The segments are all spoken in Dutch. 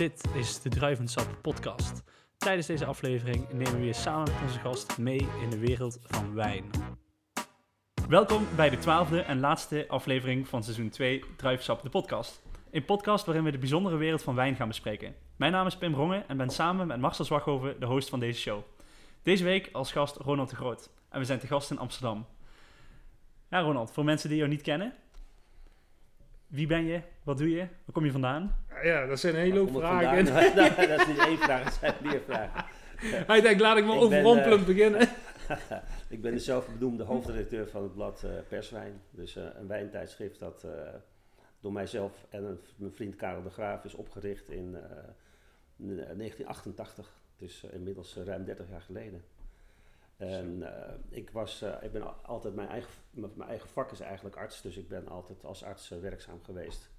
Dit is de Druivensap podcast. Tijdens deze aflevering nemen we je samen met onze gast mee in de wereld van wijn. Welkom bij de twaalfde en laatste aflevering van seizoen 2 Druivensap de podcast. Een podcast waarin we de bijzondere wereld van wijn gaan bespreken. Mijn naam is Pim Rongen en ben samen met Marcel Zwaghoven de host van deze show. Deze week als gast Ronald de Groot. En we zijn te gast in Amsterdam. Ja, Ronald, voor mensen die jou niet kennen. Wie ben je? Wat doe je? Waar kom je vandaan? Ja, dat zijn een hele hoop vragen. vandaan? Nou, dat is niet één vraag, dat zijn meer vragen. Hij denkt, laat ik maar overrompelend eh, beginnen. Ik ben de zelfbenoemde hoofdredacteur van het blad eh, Perswijn. Dus eh, een wijntijdschrift dat door mijzelf en mijn vriend Karel de Graaf is opgericht in eh, 1988. Dus inmiddels ruim 30 jaar geleden. En ik, was, ik ben al- altijd mijn eigen, mijn eigen vak is eigenlijk arts, dus ik ben altijd als arts werkzaam geweest.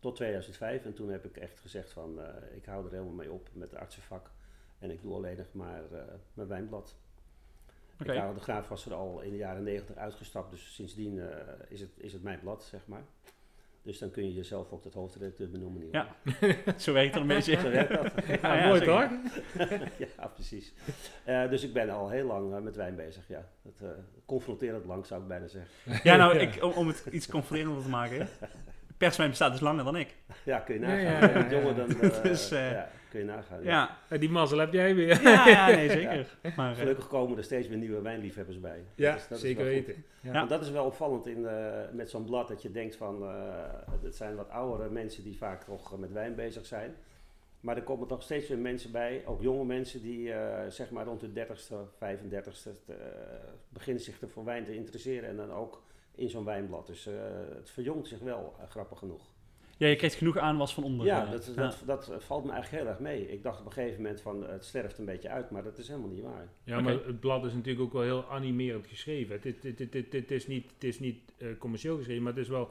Tot 2005 en toen heb ik echt gezegd van eh, ik hou er helemaal mee op met het artsenvak. En ik doe alleen nog maar eh, mijn wijnblad. Karel de Graaf was er al in de jaren 90 uitgestapt, dus sindsdien eh, is, het, is het mijn blad, zeg maar. Dus dan kun je jezelf ook tot hoofdredacteur benoemen. Ja. Zo werkt het een beetje. Zo werkt dat. Ja, ja, mooi toch? ja, precies. Eh, dus ik ben al heel lang met wijn bezig, ja. Het, eh confronterend lang zou ik bijna zeggen. Ja, nou, ik, om, om het iets confronterender te maken. Perswijn bestaat dus langer dan ik. Ja, kun je nagaan. ja, jonger dan... Dus, ja, kun je nagaan. ja. Die mazzel heb jij weer. ja, ja nee, zeker. Maar, eh, Gelukkig komen er steeds weer nieuwe wijnliefhebbers bij. Ja, Dat is- dat zeker wel goed. weten. Want dat is wel opvallend in, eh, met zo'n blad, dat je denkt van, eh, het zijn wat oudere mensen die vaak toch met wijn bezig zijn. Maar er komen nog steeds weer mensen bij, ook jonge mensen die eh, zeg maar rond de 30ste, 35ste eh, beginnen zich er voor wijn te interesseren en dan ook in zo'n wijnblad. Dus eh, het verjongt zich wel, eh, grappig genoeg. ja, je krijgt genoeg aanwas van onder. Ja, eh, dat, dat, dat valt me eigenlijk heel erg mee. Ik dacht op een gegeven moment van, het sterft een beetje uit, maar dat is helemaal niet waar. Ja, maar het blad is natuurlijk ook wel heel animerend geschreven. Het, het, het, het, het, het is niet, het is niet eh, commercieel geschreven, maar het is wel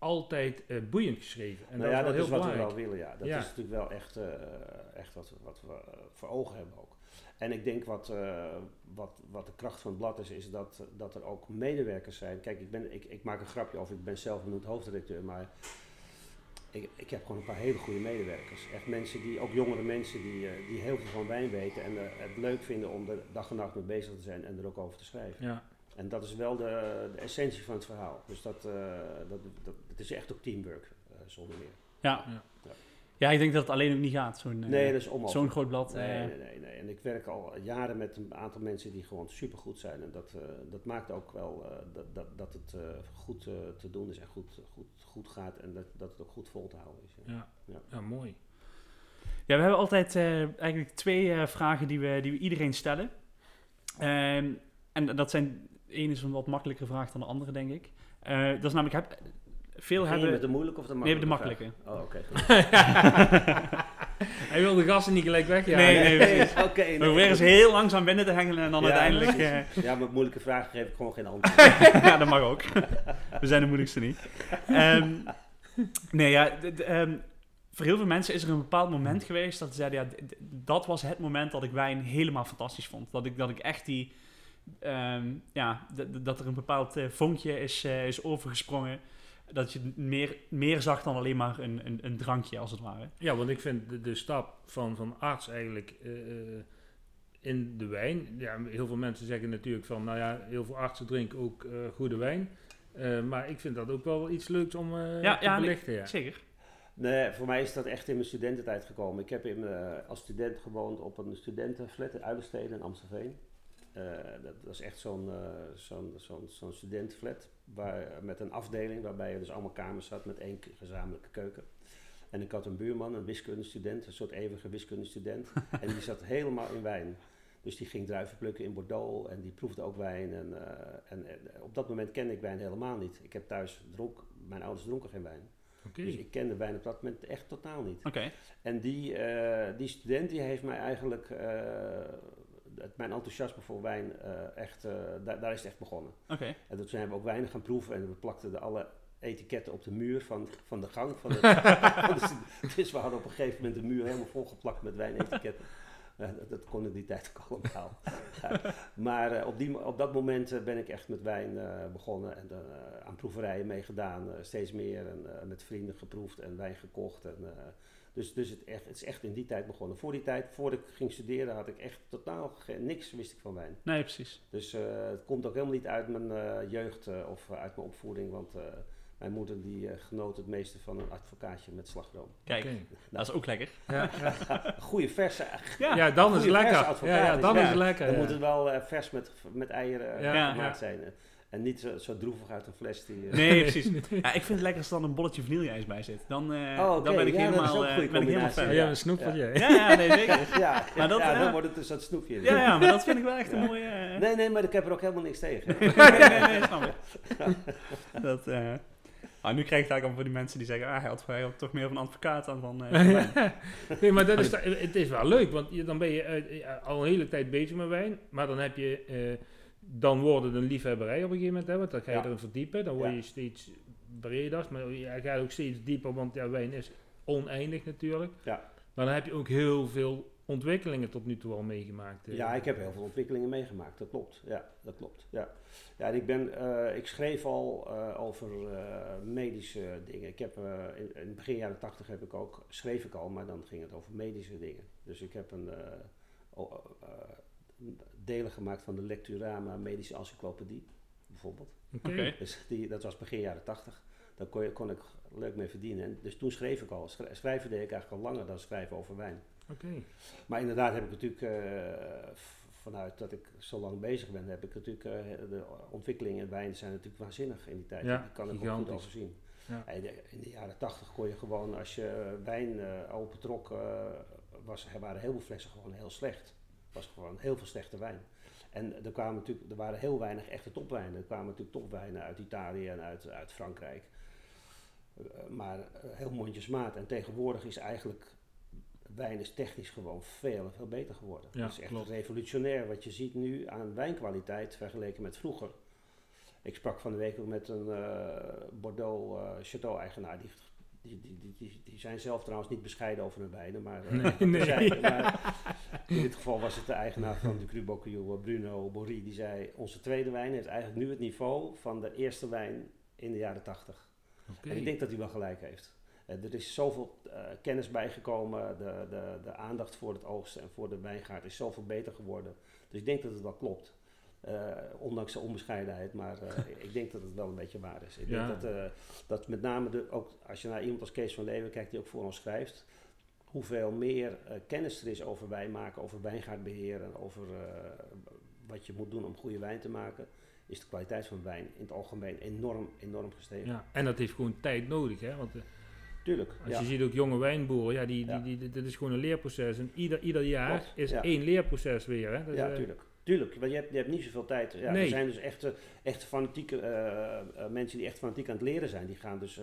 altijd eh, boeiend geschreven. En nou dat ja, is dat heel is wat belangrijk. we wel willen, ja. Dat Ja. is natuurlijk wel echt, eh, echt wat, wat we eh, voor ogen hebben ook. En ik denk wat, wat, wat de kracht van het blad is, is dat, dat er ook medewerkers zijn. Kijk, ik, ben, ik, ik maak een grapje over, ik ben zelf benoemd hoofdredacteur, maar ik, ik heb gewoon een paar hele goede medewerkers. Echt mensen die, ook jongere mensen die, die heel veel van wijn weten en het leuk vinden om er dag en nacht mee bezig te zijn en er ook over te schrijven. Ja. En dat is wel de, de essentie van het verhaal. Dus dat, eh, dat, dat, het is echt ook teamwork, eh, zonder meer. ja. Ja. ja, ik denk dat het alleen ook niet gaat. Zo'n eh, Nee, dat is zo'n groot blad. Nee, eh, nee, nee, nee. En ik werk al jaren met een aantal mensen die gewoon supergoed zijn. En dat, eh, dat maakt ook wel eh, dat, dat, dat het eh, goed eh, te doen is en goed, goed, goed gaat. En dat, dat het ook goed vol te houden is. ja. Ja. Ja. ja, mooi. Ja, we hebben altijd eh, eigenlijk twee eh, vragen die we, die we iedereen stellen. Ehm, en dat zijn, één is een wat makkelijkere vraag dan de andere, denk ik. Eh, dat is namelijk, heb, veel je hebben... met de moeilijke of de Nee, makkelijke? met de makkelijke. vraag? Oh, oké. goed. Hij wil de gasten niet gelijk weg. Nee, nee, precies. Oké, nee, We proberen ze heel langzaam binnen te hengelen en dan Ja, uiteindelijk... eh, Ja, met moeilijke vragen geef ik gewoon geen antwoord. ja, dat mag ook. We zijn de moeilijkste niet. Ehm, nee, ja, ehm, voor heel veel mensen is er een bepaald moment geweest dat ze zeiden, ja, dat was het moment dat ik wijn helemaal fantastisch vond. Dat ik, dat ik echt die, ehm, ja, dat er een bepaald eh, vonkje is, eh, is overgesprongen. Dat je meer, meer zag dan alleen maar een, een, een drankje, als het ware. Ja, want ik vind de, de stap van, van arts eigenlijk eh, eh, in de wijn. Ja, heel veel mensen zeggen natuurlijk van, nou ja, heel veel artsen drinken ook eh, goede wijn. Eh, maar ik vind dat ook wel iets leuks om eh, Ja, te ja, belichten. Ja. Zeker. Nee, voor mij is dat echt in mijn studententijd gekomen. Ik heb in, als student gewoond op een studentenflat in Uilensteden in Amstelveen. Eh, dat was echt zo'n eh, zo'n zo'n zo'n studentenflat waar, met een afdeling waarbij je dus allemaal kamers had met één gezamenlijke keuken. En ik had een buurman, een wiskundestudent, een soort eeuwige wiskundestudent. en die zat helemaal in wijn. Dus die ging druiven plukken in Bordeaux en die proefde ook wijn. En, eh, en, en op dat moment kende ik wijn helemaal niet. Ik heb thuis dronk, mijn ouders dronken geen wijn. Dus ik kende wijn op dat moment echt totaal niet. Oké. En die, die student die heeft mij eigenlijk, het- mijn enthousiasme voor wijn, eh, echt, eh, daar, daar is het echt begonnen. Oké. En toen zijn we ook wijnen gaan proeven en we plakten de alle etiketten op de muur van, van de gang. Van de, van de stu- dus we hadden op een gegeven moment de muur helemaal volgeplakt met wijnetiketten. Eh, dat, dat kon in die tijd ook allemaal. Ja. Maar op, die, op dat moment ben ik echt met wijn begonnen en aan proeverijen meegedaan. steeds meer en met vrienden geproefd en wijn gekocht. En, Dus, dus het, echt, het is echt in die tijd begonnen. Voor die tijd, voordat ik ging studeren, had ik echt totaal niks wist ik van wijn. Nee, precies. Dus eh, het komt ook helemaal niet uit mijn eh, jeugd eh, of uit mijn opvoeding. Want eh, mijn moeder die eh, genoot het meeste van een advocaatje met slagroom. Kijk, dat is ook lekker. Ja, ja. Goede verse. Ja, Ja, dan is het Ja, dan waar. is het lekker. Dan moet het wel vers met, met eieren Ja, gemaakt ja. zijn. En niet zo, zo droevig uit een fles. Die, eh, Nee, precies. Ja, ik vind het lekker als er dan een bolletje vanilleijs bij zit. Dan, eh, Oh, dan ben ik Ja, dat is helemaal, ook een eh, goede ben ik helemaal fan. Ja, Ja, een snoepeltje. Ja. ja, nee, zeker. ja, Maar dat, ja, dan wordt het een soort snoepje. Ja, ja, maar dat vind ik wel echt een mooie... eh, Nee, nee, maar ik heb er ook helemaal niks tegen. nee, nee, nee, snap ik. dat, ah, nu krijg ik eigenlijk al voor die mensen die zeggen, ah, hij had, hij had toch meer van een advocaat dan van... eh, nee, maar dat is, het is wel leuk, want je, dan ben je al een hele tijd bezig met wijn, maar dan heb je, eh, dan wordt het een liefhebberij op een gegeven moment, hè, want dan ga je Ja. erin verdiepen, dan word Ja. je steeds breder, maar je gaat ook steeds dieper, want ja, wijn is oneindig natuurlijk. Ja. Maar dan heb je ook heel veel ontwikkelingen tot nu toe al meegemaakt. eh. Ja, ik heb heel veel ontwikkelingen meegemaakt, dat klopt. Ja, dat klopt. Ja, ja en ik, ben, eh, ik schreef al eh, over eh, medische dingen. Ik heb, in, in begin jaren tachtig heb ik ook, schreef ik al, maar dan ging het over medische dingen. Dus ik heb een, delen gemaakt van de Lecturama Medische Encyclopedie, bijvoorbeeld. Oké. Dus die, dat was begin jaren tachtig. Daar kon, je, kon ik leuk mee verdienen. En dus toen schreef ik al. Schri- Schrijven deed ik eigenlijk al langer dan schrijven over wijn. Oké. Maar inderdaad heb ik natuurlijk, eh, vanuit dat ik zo lang bezig ben, heb ik natuurlijk, eh, de ontwikkelingen in wijn zijn natuurlijk waanzinnig in die tijd. Ja, die kan ik ook goed overzien. Ja. En de- In de jaren tachtig kon je gewoon, als je wijn eh opentrok, eh, was, er waren heel veel flessen gewoon heel slecht. Was gewoon heel veel slechte wijn. En er, kwamen natuurlijk, er waren heel weinig echte topwijnen. Er kwamen natuurlijk topwijnen uit Italië en uit, uit Frankrijk. Eh, maar eh, heel mondjesmaat. En tegenwoordig is eigenlijk wijn is technisch gewoon veel veel beter geworden. Ja, het is echt klopt. revolutionair wat je ziet nu aan wijnkwaliteit vergeleken met vroeger. Ik sprak van de week ook met een eh, Bordeaux eh, Chateau-eigenaar. Die, die, die, die, zijn zelf trouwens niet bescheiden over hun wijnen, maar, Nee, nee. maar in dit geval was het de eigenaar van de Cru Bruno Borri. Die zei, onze tweede wijn heeft eigenlijk nu het niveau van de eerste wijn in de jaren tachtig. Oké. En ik denk dat hij wel gelijk heeft. Eh, er is zoveel eh, kennis bijgekomen, de, de, de aandacht voor het oogsten en voor de wijngaard is zoveel beter geworden. Dus ik denk dat het wel klopt. Eh, ondanks de onbescheidenheid, maar ik denk dat het wel een beetje waar is. Ik Ja. denk dat, dat met name, de, ook als je naar iemand als Kees van Leeuwen kijkt, die ook voor ons schrijft, hoeveel meer eh, kennis er is over wijn maken, over wijngaardbeheer en over eh, wat je moet doen om goede wijn te maken, is de kwaliteit van wijn in het algemeen enorm, enorm gestegen. Ja, en dat heeft gewoon tijd nodig, hè? Want eh, Tuurlijk. als ja. je ziet ook jonge wijnboeren, ja, die, Ja. die, die, dat is gewoon een leerproces. En ieder, ieder jaar Klopt, is ja. één leerproces weer, hè? Dat, Ja, tuurlijk. Tuurlijk, want je hebt, je hebt niet zoveel tijd. Ja, Nee. Er zijn dus echt, eh, echt fanatieke mensen die echt fanatiek aan het leren zijn. Die gaan dus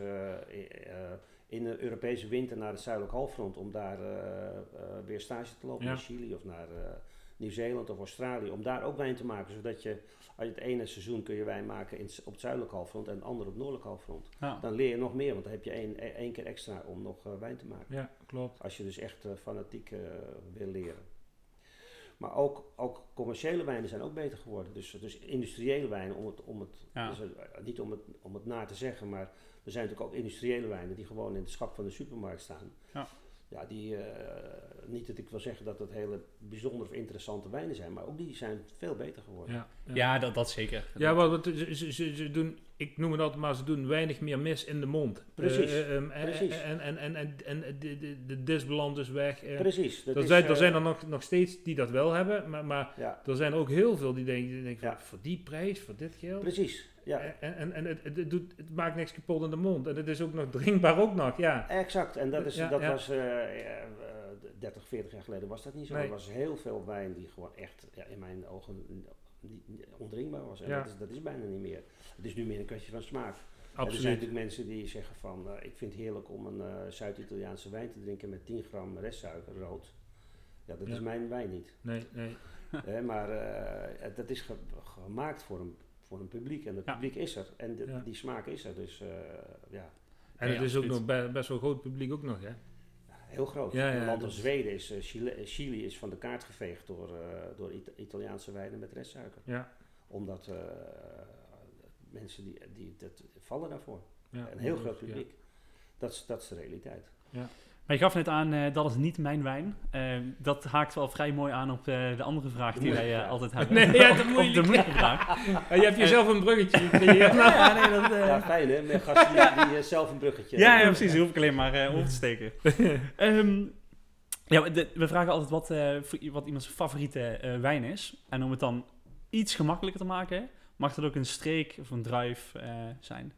in de Europese winter naar het zuidelijk halfrond om daar eh, eh, weer stage te lopen Ja. in Chili of naar eh, Nieuw-Zeeland of Australië. Om daar ook wijn te maken. Zodat je, als het ene seizoen kun je wijn maken in, op het zuidelijk halfrond en het andere op het noordelijk halfrond. Ja. Dan leer je nog meer, want dan heb je één, één keer extra om nog wijn te maken. Ja, klopt. Als je dus echt fanatiek wil leren. Maar ook, ook commerciële wijnen zijn ook beter geworden. Dus, dus industriële wijnen, om het, om het, Ja. dus, niet om het, om het na te zeggen, maar er zijn natuurlijk ook industriële wijnen die gewoon in het schap van de supermarkt staan. Ja. Ja, die, eh, niet dat ik wil zeggen dat het hele bijzondere of interessante wijnen zijn, maar ook die zijn veel beter geworden. Ja, ja. Ja, dat, dat zeker. Ja, ze, ze, ze, ze doen, ik noem het altijd maar, ze doen weinig meer mis in de mond. Precies, Eh, ehm, en- precies. En, en, en, en, en de, de, de disbalans is weg. eh. Precies. dat er, is, zijn, er eh, zijn er nog, nog steeds die dat wel hebben, maar, maar Ja, er zijn er ook heel veel die denken, die denken van, Ja. voor die prijs, voor dit geld. precies. Ja. En, en, en het, het, doet, het maakt niks kapot in de mond. En het is ook nog drinkbaar ook nog, ja. Exact, en dat, is, Ja, dat was eh, eh, 30, 40 jaar geleden was dat niet zo. Nee. Er was heel veel wijn die gewoon echt ja, in mijn ogen niet ondringbaar was. En Ja. dat, is, dat is bijna niet meer. Het is nu meer een kwestie van smaak. En er zijn Absoluut. natuurlijk mensen die zeggen van, eh, ik vind het heerlijk om een eh, Zuid-Italiaanse wijn te drinken met 10 gram restsuiker rood. Ja, dat Ja. is mijn wijn niet. Nee, nee. Maar eh, dat is ge- gemaakt voor een, voor een publiek en het Ja. publiek is er. En de- die smaak is er, dus eh, ja, En het is ook absoluut. nog be- best wel groot publiek ook nog, hè. Heel groot. Ja, ja, land als Zweden is, eh, Chile, eh, Chili is van de kaart geveegd door, eh, door Ita- Italiaanse wijnen met restsuiker. Ja. Omdat mensen die, die dat vallen daarvoor. ja een heel ja, groot ja. publiek. Dat, is, dat is de realiteit. Maar je gaf net aan, eh, dat is niet mijn wijn. Eh, dat haakt wel vrij mooi aan op eh, de andere vraag die wij altijd hebben. Nee, ja, de Op- op moeilijke. de moeilijke vraag. Ja, je hebt jezelf een bruggetje gecreëerd. ja, nee, dat, eh, Ja, fijn hè, met gasten die, die zelf een bruggetje ja, ja, precies. Die hoef ik alleen maar eh over te steken. Ehm, ja, de- we vragen altijd wat, eh, wat iemands favoriete eh, wijn is. En om het dan iets gemakkelijker te maken, mag dat ook een streek of een druif eh, zijn.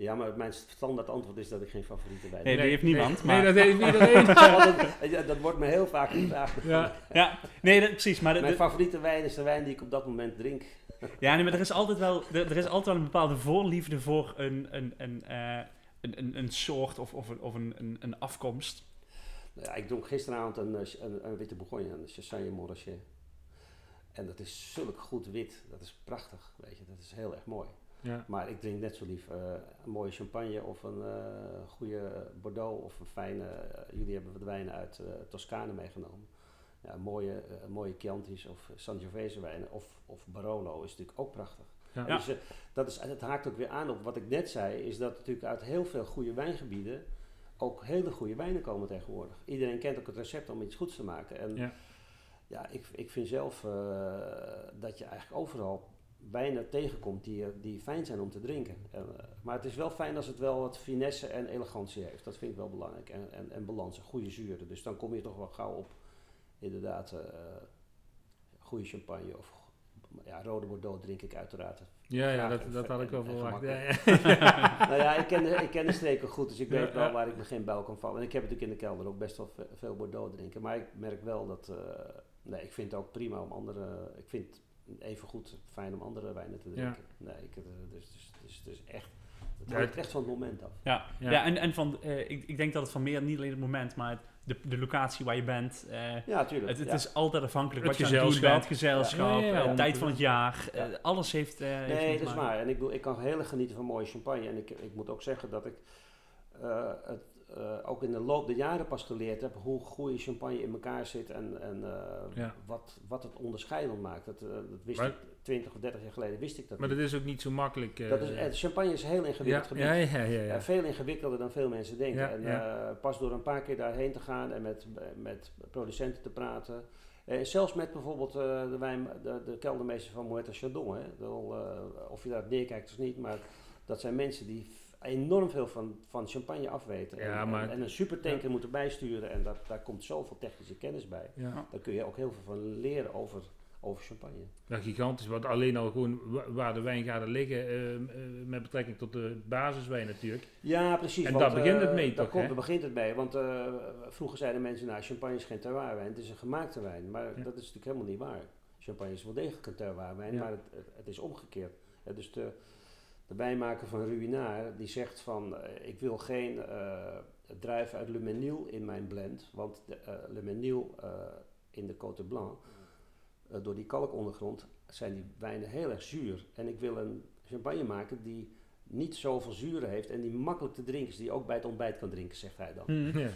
Ja, maar mijn standaard antwoord is dat ik geen favoriete wijn Nee, heb. die heeft niemand. Nee, maar, dat heeft iedereen. Dat, dat wordt me heel vaak gevraagd. Ja. ja, nee, dat- precies. Maar de- Mijn favoriete wijn is de wijn die ik op dat moment drink. Ja, nee, maar er is altijd wel, er, er is altijd wel een bepaalde voorliefde voor een, een, een, eh, een, een, een soort of, of, een, of een, een, een afkomst. Nou Ja, ik dronk gisteravond een, eh, een, een witte bourgogne, een Chassagne Montrachet. En dat is zulk goed wit. Dat is prachtig, weet je. Dat is heel erg mooi. Ja. Maar ik drink net zo lief eh, een mooie champagne of een eh, goede Bordeaux of een fijne... eh, jullie hebben wat wijnen uit Toscane meegenomen. Ja, mooie, mooie Chianti's of Sangiovese wijnen of, of Barolo is natuurlijk ook prachtig. Ja. Dus dat is, het haakt ook weer aan op wat ik net zei, is dat natuurlijk uit heel veel goede wijngebieden ook hele goede wijnen komen tegenwoordig. Iedereen kent ook het recept om iets goeds te maken. En Ja. ja, ik, ik vind zelf dat je eigenlijk overal wijnen tegenkomt die, eh, die fijn zijn om te drinken. En, eh, maar het is wel fijn als het wel wat finesse en elegantie heeft. Dat vind ik wel belangrijk. En, en, en balans en goede zuren. Dus dan kom je toch wel gauw op inderdaad eh, goede champagne of ja, rode Bordeaux drink ik uiteraard. Ja, ja, dat, dat had ik wel verwacht. Ja, ja. gemakkelijk. nou ja, ik ken, de, ik ken de streken goed, dus ik Ja, weet wel waar ik me geen buil kan vallen. En ik heb natuurlijk in de kelder ook best wel ve- veel Bordeaux drinken. Maar ik merk wel dat, nee, ik vind het ook prima om andere, ik vind even goed fijn om andere wijnen te drinken. Nee, ik, eh, dus, dus, dus, dus echt, het hangt het- echt van het moment af. Ja, Ja. ja. en, en van, eh, ik, ik denk dat het van meer, niet alleen het moment, maar het- de, de locatie waar je bent. eh, Ja, tuurlijk. het het ja. is altijd afhankelijk Het wat je aan het doen bent, gezelschap, Ja, ja, ja, eh, tijd van het jaar. Ja. alles heeft. eh, heeft Nee, dat is waar. En ik, bedoel, ik kan heel erg genieten van mooie champagne. En ik, ik moet ook zeggen dat ik eh, het eh, ook in de loop der jaren pas geleerd heb hoe goede champagne in elkaar zit en, en eh, Ja. wat, wat het onderscheidend maakt. Dat, eh, dat wist Maar- ik 20 of 30 jaar geleden wist ik dat Maar niet. dat is ook niet zo makkelijk. Dat is, champagne is heel ingewikkeld ja, gebied. ja, ja, veel ingewikkelder dan veel mensen denken. En pas door een paar keer daarheen te gaan en met, met producenten te praten. Eh, zelfs met bijvoorbeeld de, wijn, de, de keldermeester van Moët Chandon. Hè. Of je daar neerkijkt of niet, maar dat zijn mensen die enorm veel van, van champagne afweten. Ja, en, maar- en, en een supertanker moeten bijsturen en dat, daar komt zoveel technische kennis bij. Ja. Daar kun je ook heel veel van leren over, over champagne. Ja, gigantisch. Wat alleen al gewoon wa- waar de wijngaarden liggen, eh, eh, met betrekking tot de basiswijn natuurlijk. Ja, precies. En want, daar begint het eh, mee daar toch, komt- hè? Daar begint het mee. Want vroeger zeiden mensen, nou, champagne is geen terroirwijn, het is een gemaakte wijn. Maar Ja. dat is natuurlijk helemaal niet waar. Champagne is wel degelijk een terroirwijn, Ja. maar het, het, is omgekeerd. Dus de, de wijnmaker van Ruinaar, die zegt van, eh, ik wil geen eh druiven uit Le Menil in mijn blend. Want de, eh, Le Menil eh, in de Côte Blanc, door die kalkondergrond, zijn die wijnen heel erg zuur. En ik wil een champagne maken die niet zoveel zuren heeft en die makkelijk te drinken is, die je ook bij het ontbijt kan drinken, zegt hij dan. Hmm. Ja.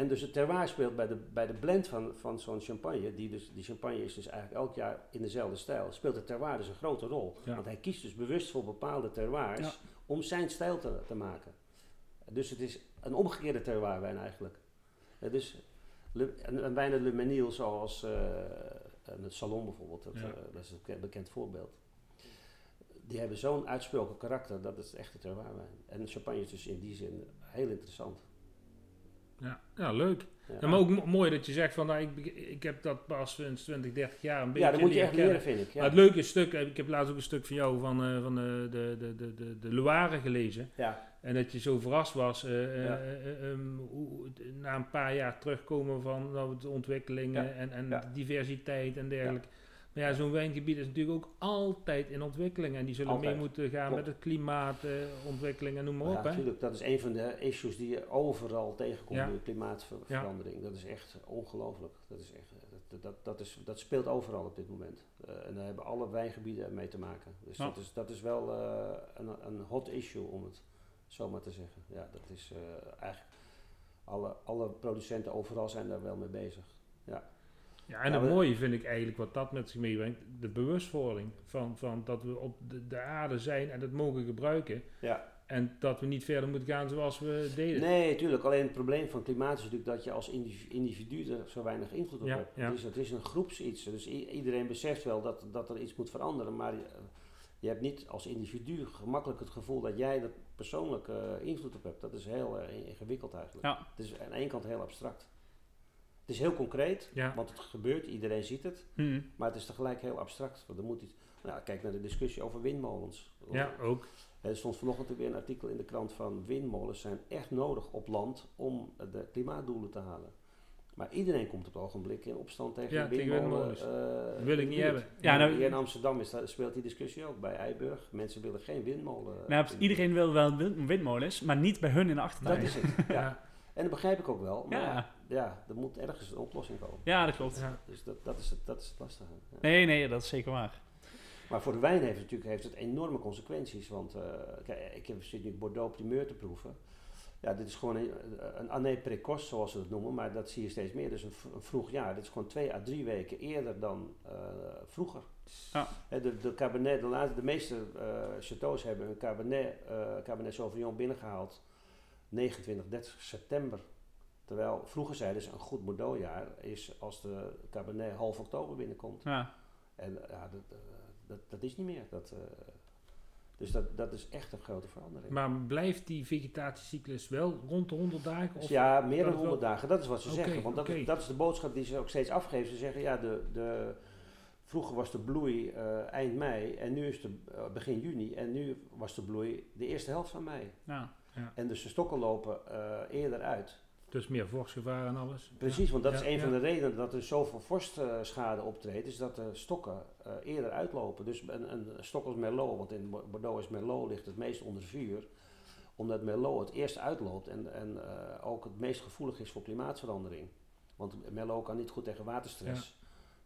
En dus het terroir speelt bij de, bij de blend van, van zo'n champagne, die, dus, die champagne is dus eigenlijk elk jaar in dezelfde stijl, speelt het terroir dus een grote rol. Ja. Want hij kiest dus bewust voor bepaalde terroirs Ja. om zijn stijl te, te maken. Dus het is een omgekeerde terroirwijn eigenlijk. Eh, dus Le- een, een wijn Le Menil zoals eh, een salon bijvoorbeeld, dat, Ja. eh, dat is een bekend- bekend voorbeeld. Die hebben zo'n uitsproken karakter, dat is echt een terroirwijn. En champagne is dus in die zin heel interessant. Ja. ja, leuk. Ja. Ja, maar ook mo- mooi dat je zegt van, nou, ik, ik heb dat pas sinds 20, 30 jaar een beetje Ja, dat moet je echt leren, vind ik. Ja. Maar het leuke stuk, eh, ik heb laatst ook een stuk van jou van, eh, van eh, de, de, de, de, de Loire gelezen. ja. En dat je zo verrast was eh, eh, Ja. eh, ehm, hoe, na een paar jaar terugkomen van nou, de ontwikkelingen en, en de diversiteit en dergelijke. Maar ja, zo'n wijngebied is natuurlijk ook altijd in ontwikkeling. En die zullen Altijd. mee moeten gaan Klopt. met het klimaat, eh, ontwikkeling en noem maar Ja, op. hè. natuurlijk. Dat is een van de issues die je overal tegenkomt Ja. in de klimaatverandering. Dat is echt ongelooflijk. Dat, is echt, dat, dat, dat, is, dat speelt overal op dit moment. Eh, en daar hebben alle wijngebieden mee te maken. Dus dat, is, dat is wel eh, een, een hot issue, om het zo maar te zeggen. Ja, dat is eh, eigenlijk... Alle, alle producenten overal zijn daar wel mee bezig. Ja, en Ja, het we- mooie vind ik eigenlijk wat dat met zich meebrengt, de bewustwording van, van dat we op de, de aarde zijn en het mogen gebruiken. Ja, En dat we niet verder moeten gaan zoals we deden. Nee, tuurlijk. Alleen het probleem van klimaat is natuurlijk dat je als individu, er zo weinig invloed op Ja, hebt. ja. Het, is, het is een groepsiets. Dus i- iedereen beseft wel dat, dat er iets moet veranderen. Maar je, je hebt niet als individu gemakkelijk het gevoel dat jij er persoonlijk eh, invloed op hebt. Dat is heel eh, ingewikkeld eigenlijk. Ja. Het is aan de ene kant heel abstract. Het is heel concreet, Ja. want het gebeurt, iedereen ziet het. Hm. Maar het is tegelijk heel abstract. Want er moet iets, nou, kijk naar de discussie over windmolens. Ja, ook. Er stond vanochtend weer een artikel in de krant van windmolens zijn echt nodig op land om de klimaatdoelen te halen. Maar iedereen komt op het ogenblik in opstand tegen Ja, windmolen. windmolens. eh, wil ik niet buurt. hebben. Ja, nou- Hier in Amsterdam is, daar speelt die discussie ook bij Eiburg. Mensen willen geen windmolen. eh, Nou, iedereen wil wel wind- windmolens, maar niet bij hun in de achtertuin. Dat is het. Ja. Ja. En dat begrijp ik ook wel. Maar ja. Er moet ergens een oplossing komen. Ja, dat klopt. Ja. Dus dat, dat, is, het, dat is het lastige. Ja. Nee, nee, dat is zeker waar. Maar voor de wijn heeft het natuurlijk heeft het enorme consequenties. Want eh, kijk, ik heb zit nu Bordeaux primeur te proeven. Ja, dit is gewoon een, een année précoce, zoals ze het noemen. Maar dat zie je steeds meer. Dus een, vroeg jaar. Dit is gewoon twee à drie weken eerder dan eh, vroeger. Ja. De, de, cabernet, de, laatste, de meeste eh chateaus hebben een cabernet, eh cabernet sauvignon binnengehaald 29, 30 september. Terwijl vroeger zeiden ze een goed Bordeauxjaar is als de cabernet half oktober binnenkomt. Ja. En ja, dat, eh, dat, dat is niet meer. Dat, eh, dus dat, dat is echt een grote verandering. Maar blijft die vegetatiecyclus wel rond de 100 dagen? Dus Of? ja, meer dan dat is 100 dagen, dat is wat ze zeggen. Want dat, is, dat is de boodschap die ze ook steeds afgeven. Ze zeggen, ja, de, de, vroeger was de bloei eh, eind mei en nu is het begin juni. En nu was de bloei de eerste helft van mei. Ja. En dus de stokken lopen eerder uit. Dus meer vorstgevaar en alles. Precies, want dat is een ja. van de redenen dat er zoveel vorstschade optreedt, is dat de stokken eh, eerder uitlopen. Dus een, een stok als Merlot, want in Bo- Bordeaux is Merlot ligt het meest onder vuur, omdat Merlot het eerst uitloopt en, en eh, ook het meest gevoelig is voor klimaatverandering. Want Merlot kan niet goed tegen waterstress.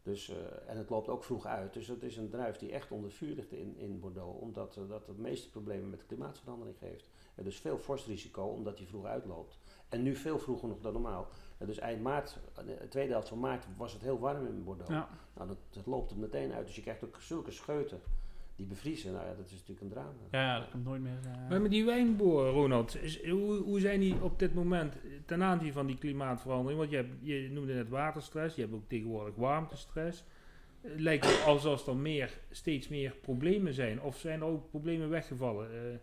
Dus, eh, en het loopt ook vroeg uit. Dus het is een druif die echt onder vuur ligt in, in Bordeaux, omdat dat de meeste problemen met de klimaatverandering geeft. Er dus veel vorstrisico, omdat hij vroeg uitloopt. En nu veel vroeger nog dan normaal. En dus eind maart, eh, de tweede helft van maart, was het heel warm in Bordeaux. Ja. Nou, dat, dat loopt er meteen uit. Dus je krijgt ook zulke scheuten die bevriezen. Nou ja, dat is natuurlijk een drama. Ja, dat komt nooit meer. eh, Maar met die wijnboer, Ronald, is, hoe, hoe zijn die op dit moment ten aanzien van die klimaatverandering? Want je, hebt, je noemde net waterstress, je hebt ook tegenwoordig warmtestress. Het lijkt alsof er meer, steeds meer problemen zijn. Of zijn er ook problemen weggevallen? Eh,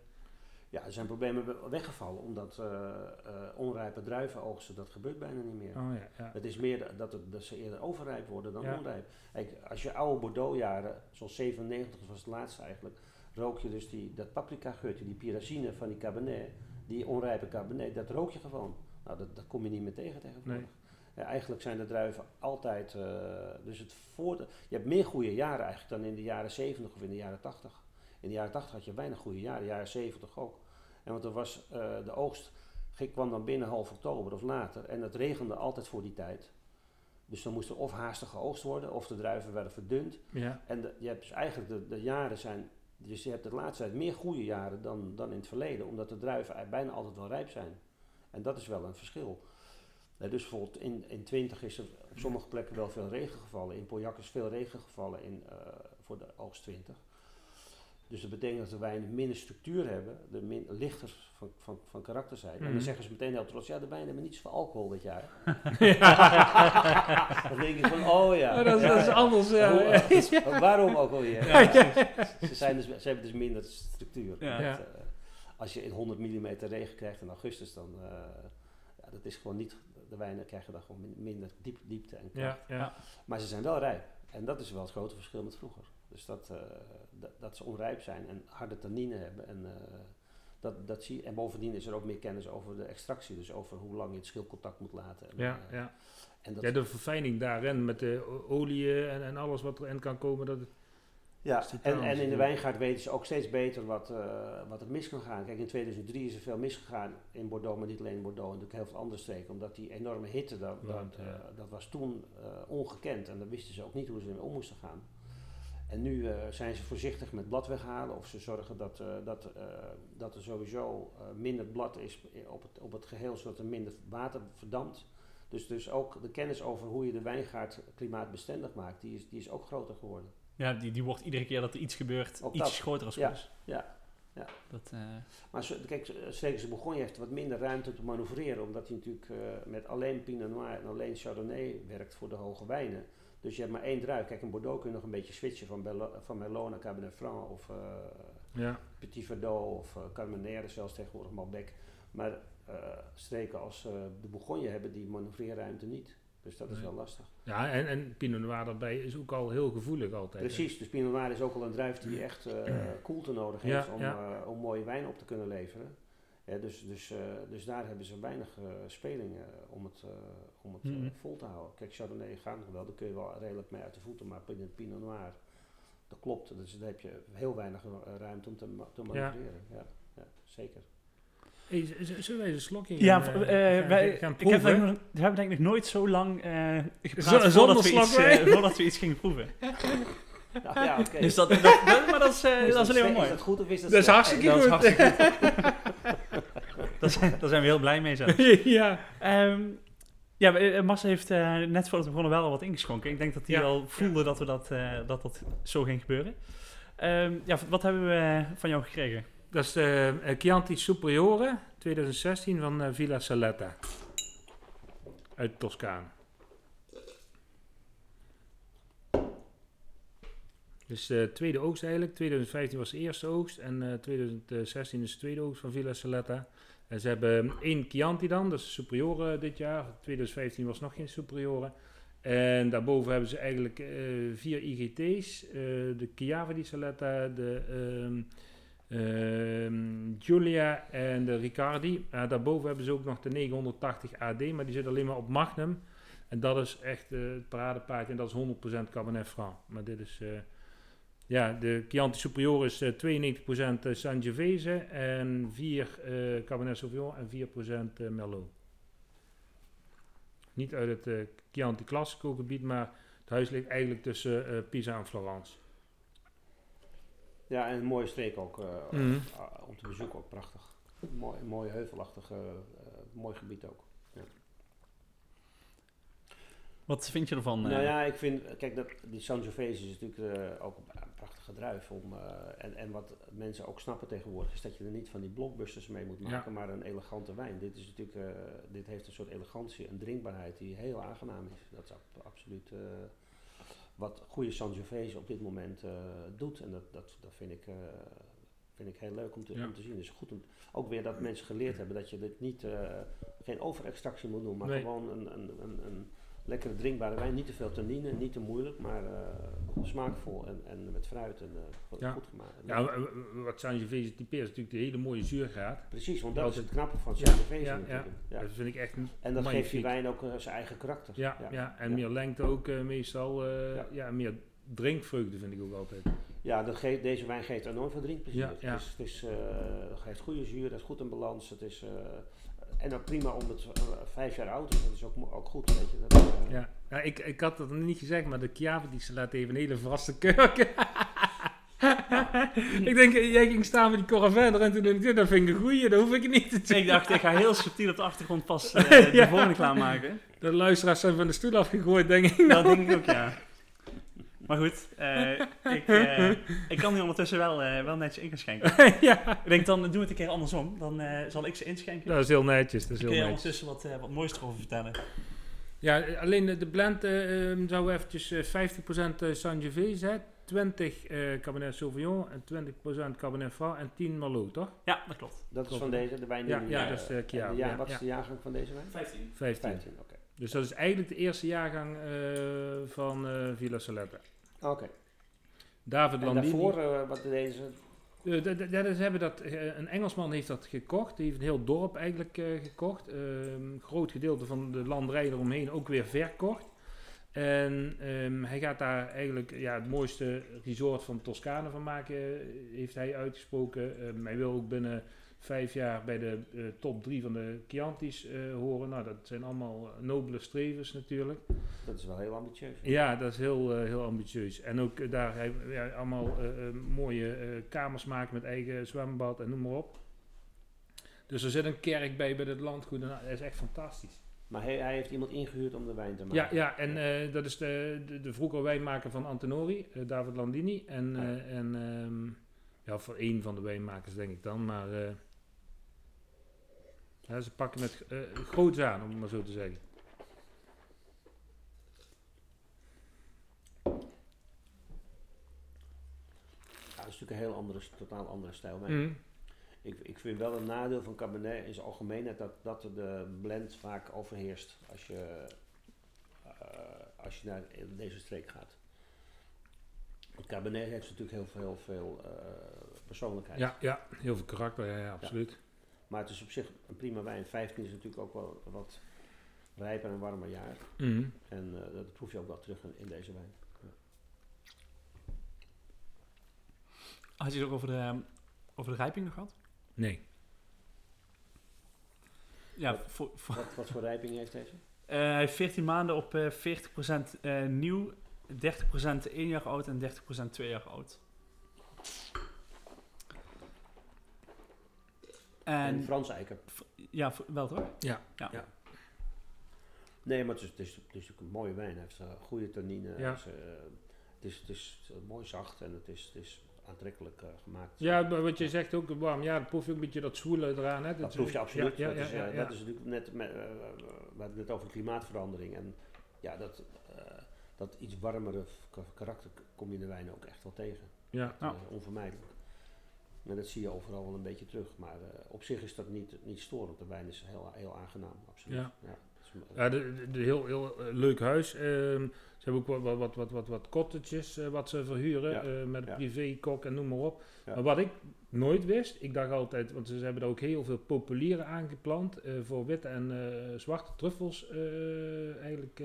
Ja, er zijn problemen we- weggevallen omdat eh, eh, onrijpe druiven oogsten, dat gebeurt bijna niet meer. oh ja, ja. Het is meer dat, het, dat ze eerder overrijp worden dan Ja. onrijp. Kijk, als je oude Bordeaux-jaren, zoals 97 was het laatste eigenlijk, rook je dus die, dat paprika geurtje, die pyracine van die cabernet, die onrijpe cabernet, dat rook je gewoon. Nou, dat, dat kom je niet meer tegen tegenwoordig. Nee. Eigenlijk zijn de druiven altijd, eh, dus het voor je hebt meer goede jaren eigenlijk dan in de jaren 70 of in de jaren 80. In de jaren 80 had je weinig goede jaren, de jaren 70 ook. En want er was eh, de oogst, ging- kwam dan binnen half oktober of later en het regende altijd voor die tijd. Dus dan moest er of haastig geoogst worden of de druiven werden verdund. ja. En de, je hebt dus eigenlijk de, de jaren zijn, dus je hebt de laatste tijd meer goede jaren dan, dan in het verleden, omdat de druiven bijna altijd wel rijp zijn. En dat is wel een verschil. Eh, dus bijvoorbeeld in, in 20 is er op sommige plekken wel veel regen gevallen. In Pauillac is veel regen gevallen in, eh, voor de oogst 20. Dus dat betekent dat de wijnen minder structuur hebben, de min, lichter van, van, van karakter zijn. En Mhm. dan zeggen ze meteen heel trots, ja de wijnen hebben niet zoveel alcohol dit jaar. dan denk ik van, oh ja. Oh, dat, Ja, dat is anders. Ja. Hoe- dus waarom ook alweer? Ze, zijn dus, ze hebben dus minder structuur. Dat, eh, als je in 100 mm regen krijgt in augustus, dan uh, ja, dat is gewoon niet. De wijnen krijgen dan gewoon min- minder diep, diepte en kracht. Ja, ja. Maar ze zijn wel rijp. En dat is wel het grote verschil met vroeger. Dus dat, uh, dat, dat, ze onrijp zijn en harde tannine hebben. En, uh, dat, dat zie, en bovendien is er ook meer kennis over de extractie. Dus over hoe lang je het schilcontact moet laten. En, Ja, uh, ja. En dat, ja, de verfijning daarin met de olie en, en alles wat erin kan komen. Dat, Ja, en, en in de wijngaard weten ze ook steeds beter wat, wat er mis kan gaan. Kijk, in 2003 is er veel misgegaan in Bordeaux, maar niet alleen in Bordeaux, en natuurlijk heel veel andere streken. Omdat die enorme hitte, dat, dat, was toen ongekend en daar wisten ze ook niet hoe ze ermee om moesten gaan. En nu uh, zijn ze voorzichtig met blad weghalen of ze zorgen dat, uh, dat, uh, dat er sowieso minder blad is op het, op het geheel, zodat er minder water verdampt. Dus, dus ook de kennis over hoe je de wijngaard klimaatbestendig maakt, die is, die is ook groter geworden. Ja, die, die wordt iedere keer dat er iets gebeurt, Ook iets dat. groter als Ja. Ja, Ja. Dat, eh, Maar zo, kijk, Stekers Bourgogne heeft wat minder ruimte te manoeuvreren, omdat hij natuurlijk eh, met alleen Pinot Noir en alleen Chardonnay werkt voor de hoge wijnen. Dus je hebt maar één druif. Kijk, in Bordeaux kun je nog een beetje switchen van, van Merlot naar Cabernet Franc of eh, Ja. Petit Verdot of uh, Carmenère, zelfs tegenwoordig Malbec. Maar eh, streken als de Bourgogne hebben die manoeuvreerruimte niet. Dus dat is wel lastig. Ja, en, en Pinot Noir daarbij is ook al heel gevoelig altijd. hè. Precies, dus Pinot Noir is ook al een druif die echt koelte nodig Ja, heeft om, ja. om mooie wijn op te kunnen leveren. Ja, dus, dus, eh, dus daar hebben ze weinig eh, speling eh, om het, om het Mhm. vol te houden. Kijk, Chardonnay gaat nog wel, daar kun je wel redelijk mee uit de voeten, maar Pinot, Pinot Noir, dat klopt. Dus daar heb je heel weinig ruimte om te, ma- te manoeuvreren. Ja. Ja, zeker. Hey, zullen wij eens een slokje ja, gaan, eh, eh, gaan- wij, gaan ik heb proeven? nog- we hebben denk ik nog nooit zo lang eh gepraat voordat, we iets, voordat we iets gingen proeven. Nou, ja, oké. Dus dat, dat, dat- maar dat is, eh, Is dat is alleen maar Is mooi. dat goed of is dat Dat is hartstikke goed. dat zijn, daar zijn we heel blij mee zelf. ja. Ehm ja, eh, Marcel heeft eh, net voordat we begonnen wel al wat ingeschonken. Ik denk dat hij Ja. al voelde dat, we dat, eh, dat dat zo ging gebeuren. Ehm, ja, wat hebben we van jou gekregen? Dat is de eh, Chianti Superiore 2016 van Villa Saletta. Uit Toscane. Dus de tweede oogst eigenlijk. 2015 was de eerste oogst. En eh, 2016 is de tweede oogst van Villa Saletta. En ze hebben één Chianti dan, dat is Superiore dit jaar. 2015 was nog geen Superiore. En daarboven hebben ze eigenlijk eh, vier IGT's. eh, de Chiava di Saletta, de ehm, ehm, Giulia en de Riccardi. Eh, daarboven hebben ze ook nog de 980 AD, maar die zit alleen maar op Magnum. En dat is echt het paradepaardje en dat is 100% Cabernet Franc. Maar dit is... eh, ja, de Chianti Superiore is eh, 92% Sangiovese en 4 eh Cabernet Sauvignon en 4% eh, Merlot. Niet uit het eh, Chianti Classico gebied, maar het huis ligt eigenlijk tussen eh, Pisa en Florence. Ja, en een mooie streek ook. eh, Mhm. om te bezoeken ook prachtig. Mooi, mooi heuvelachtig, eh, eh, mooi gebied ook. Wat vind je ervan? Nou eh? ja, ik vind, kijk, dat, die Sangiovese is natuurlijk eh, ook een prachtige druif. Om, eh, en, en wat mensen ook snappen tegenwoordig is dat je er niet van die blockbusters mee moet maken, maar een elegante wijn. Dit, is natuurlijk, eh, dit heeft een soort elegantie en drinkbaarheid die heel aangenaam is. Dat is ab- absoluut eh, wat goede Sangiovese op dit moment eh, doet. En dat, dat, dat vind, ik, eh, vind ik heel leuk om te, Ja. om te zien. Dus goed om, ook weer dat mensen geleerd hebben dat je dit niet, eh, geen overextractie moet doen, maar Nee. gewoon een, een, een, een lekkere drinkbare wijn. Niet te veel tannine, niet te moeilijk, maar eh, smaakvol en, en met fruit en eh, goed, Ja. goed gemaakt. Ja, wat Sangiovese typeert is natuurlijk de hele mooie zuurgraad. Precies, want dat is het knappe van Ja, Sangiovese ja, natuurlijk. Ja. Dat vind ik echt En dat geeft die wijn ook eh, zijn eigen karakter. Ja, ja. en Ja. meer lengte ook meestal. Ja. ja. meer drinkvreugde vind ik ook altijd. Ja, dat geeft, deze wijn geeft enorm veel drinkplezier. Ja, ja. Het, is, het, is, geeft goede zuur, het is goed in balans. Het is, en ook prima om het eh, vijf jaar oud is, dat is ook, ook goed. Weet je. Dat, eh, Ja, ja ik, ik had dat nog niet gezegd, maar de Chiava die ze laat even een hele verraste kurk. ik denk, jij ging staan met die Coravenne en toen dacht ik, dat vind ik een goeie, dat hoef ik niet te doen. Ik dacht, ik ga heel subtiel op de achtergrond pas eh, de Ja. volgende klaarmaken. De luisteraars zijn van de stoel afgegooid, denk ik. Dat denk ik ook, ja. Maar goed, eh, ik, eh, ik kan die ondertussen wel, eh, wel netjes in gaan schenken. ja, Ik denk, dan doen we het een keer andersom. Dan eh, zal ik ze inschenken. dat is heel netjes. Dat is heel kun je netjes. ondertussen wat, eh, wat moois erover vertellen. Ja, alleen de, de blend ehm, zou eventjes eh, 50% eh, Sangiovese zijn, 20 eh, Cabernet Sauvignon en 20% Cabernet Franc en 10 Merlot, toch? Ja, dat klopt. dat is van deze, de wijn die Ja, nu, ja, dat is de ja, ja, Wat is ja. de jaargang van deze wijn? 15. 15. 15, oké. Dus dat is eigenlijk de eerste jaargang eh, van eh, Villa Saletta. Oké. David En Landini. daarvoor, eh, wat deden ze? Eh, dus hebben dat, eh, een Engelsman heeft dat gekocht. Die heeft een heel dorp eigenlijk gekocht. Ehm, Een groot gedeelte van de landerij eromheen ook weer verkocht. En ehm, hij gaat daar eigenlijk ja, het mooiste resort van Toscane van maken, heeft hij uitgesproken. Ehm, hij wil ook binnen vijf jaar bij de eh, top drie van de Chianti's eh, horen. Nou, dat zijn allemaal eh, nobele strevens natuurlijk. Dat is wel heel ambitieus. Ja, dat is heel, heel ambitieus. En ook daar hij, ja, allemaal mooie kamers maken met eigen zwembad en noem maar op. Dus er zit een kerk bij bij het landgoed en dat is echt fantastisch. Maar hij, hij heeft iemand ingehuurd om de wijn te maken. Ja, ja en dat is de, de, de vroegere wijnmaker van Antenori, David Landini. En, en ehm, Ja, voor één van de wijnmakers denk ik dan. Maar ja, ze pakken het eh groots aan, om het maar zo te zeggen. Ja, dat is natuurlijk een heel andere, totaal andere stijl. Mhm. Ik, ik vind wel een nadeel van Cabernet in zijn algemeenheid dat, dat de blend vaak overheerst als je, eh, als je naar deze streek gaat. Cabernet heeft natuurlijk heel veel, heel veel eh, persoonlijkheid. Ja, ja, heel veel karakter, ja, ja absoluut. Maar het is op zich een prima wijn. 15 is natuurlijk ook wel wat rijper en warmer jaar. Mhm. En eh, dat proef je ook wel terug in, in deze wijn. Had je het ook over de, over de rijping nog gehad? Nee. Ja, Wat? voor, voor, Wat, wat voor rijping heeft deze? eh, hij heeft 14 maanden op eh 40% eh, nieuw, 30% 1 jaar oud en 30% 2 jaar oud. En, En Frans eiken. ja, wel toch? Ja. Ja. Ja. Nee, maar het is, het, is, het is een mooie wijn. Hij heeft een goede tannine. Ja. Het, is, eh, het, is, het is mooi zacht en het is, het is aantrekkelijk eh, gemaakt. Ja, maar wat je zegt ook warm. Ja, dan proef je ook een beetje dat zwoele eraan. Hè? Dat is- proef je absoluut. Ja, ja, dat, is, ja, eh, ja, ja. dat is natuurlijk net, met, eh, we hadden het net over klimaatverandering. En ja, dat, eh, dat iets warmere karakter kom je in de wijn ook echt wel tegen. Ja. Eh, onvermijdelijk. En dat zie je overal wel een beetje terug. Maar eh, op zich is dat niet, niet storend. De wijn is heel, heel aangenaam, absoluut. Ja. het is, eh, Ja, de, de, de heel, heel eh, leuk huis. Ehm, ze hebben ook wat, wat, wat, wat, wat, cottages wat ze verhuren. Ja, met een ja. privékok en noem maar op. Ja. Maar wat ik nooit wist, ik dacht altijd, want ze hebben er ook heel veel populieren aangeplant. eh, voor witte en zwarte truffels eigenlijk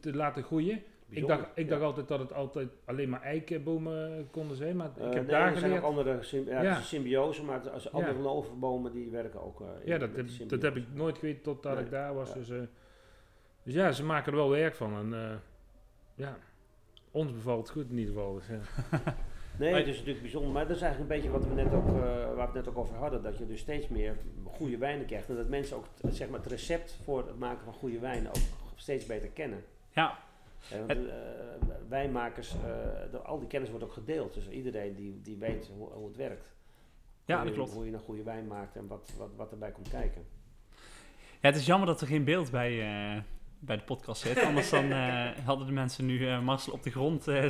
te laten groeien. Ik dacht, ik Ja. dacht altijd dat het altijd alleen maar eikenbomen konden zijn. Maar Eh, ik heb nee, daar er zijn ook andere symbiose, maar als Ja. andere lovenbomen die werken ook. eh, in- Ja, dat, heb, dat heb ik nooit geweten totdat Nee, ik daar was. ja. Dus, eh, dus ja, ze maken er wel werk van. En eh, ja, ons bevalt het goed in ieder geval. Dus, ja. Nee, Maar- het is natuurlijk bijzonder. Maar dat is eigenlijk een beetje wat we net ook, eh, waar we het net ook over hadden. Dat je dus steeds meer goede wijnen krijgt. En dat mensen ook zeg maar, het recept voor het maken van goede wijnen ook steeds beter kennen. Ja, Eh, want, eh, wijnmakers, eh, al die kennis wordt ook gedeeld. Dus iedereen die, die weet hoe, hoe het werkt. ja hoe dat je, klopt. Hoe je een goede wijn maakt en wat, wat, wat erbij komt kijken. Ja, het is jammer dat er geen beeld bij, eh, bij de podcast zit. Anders dan eh, hadden de mensen nu eh, Marcel op de grond eh,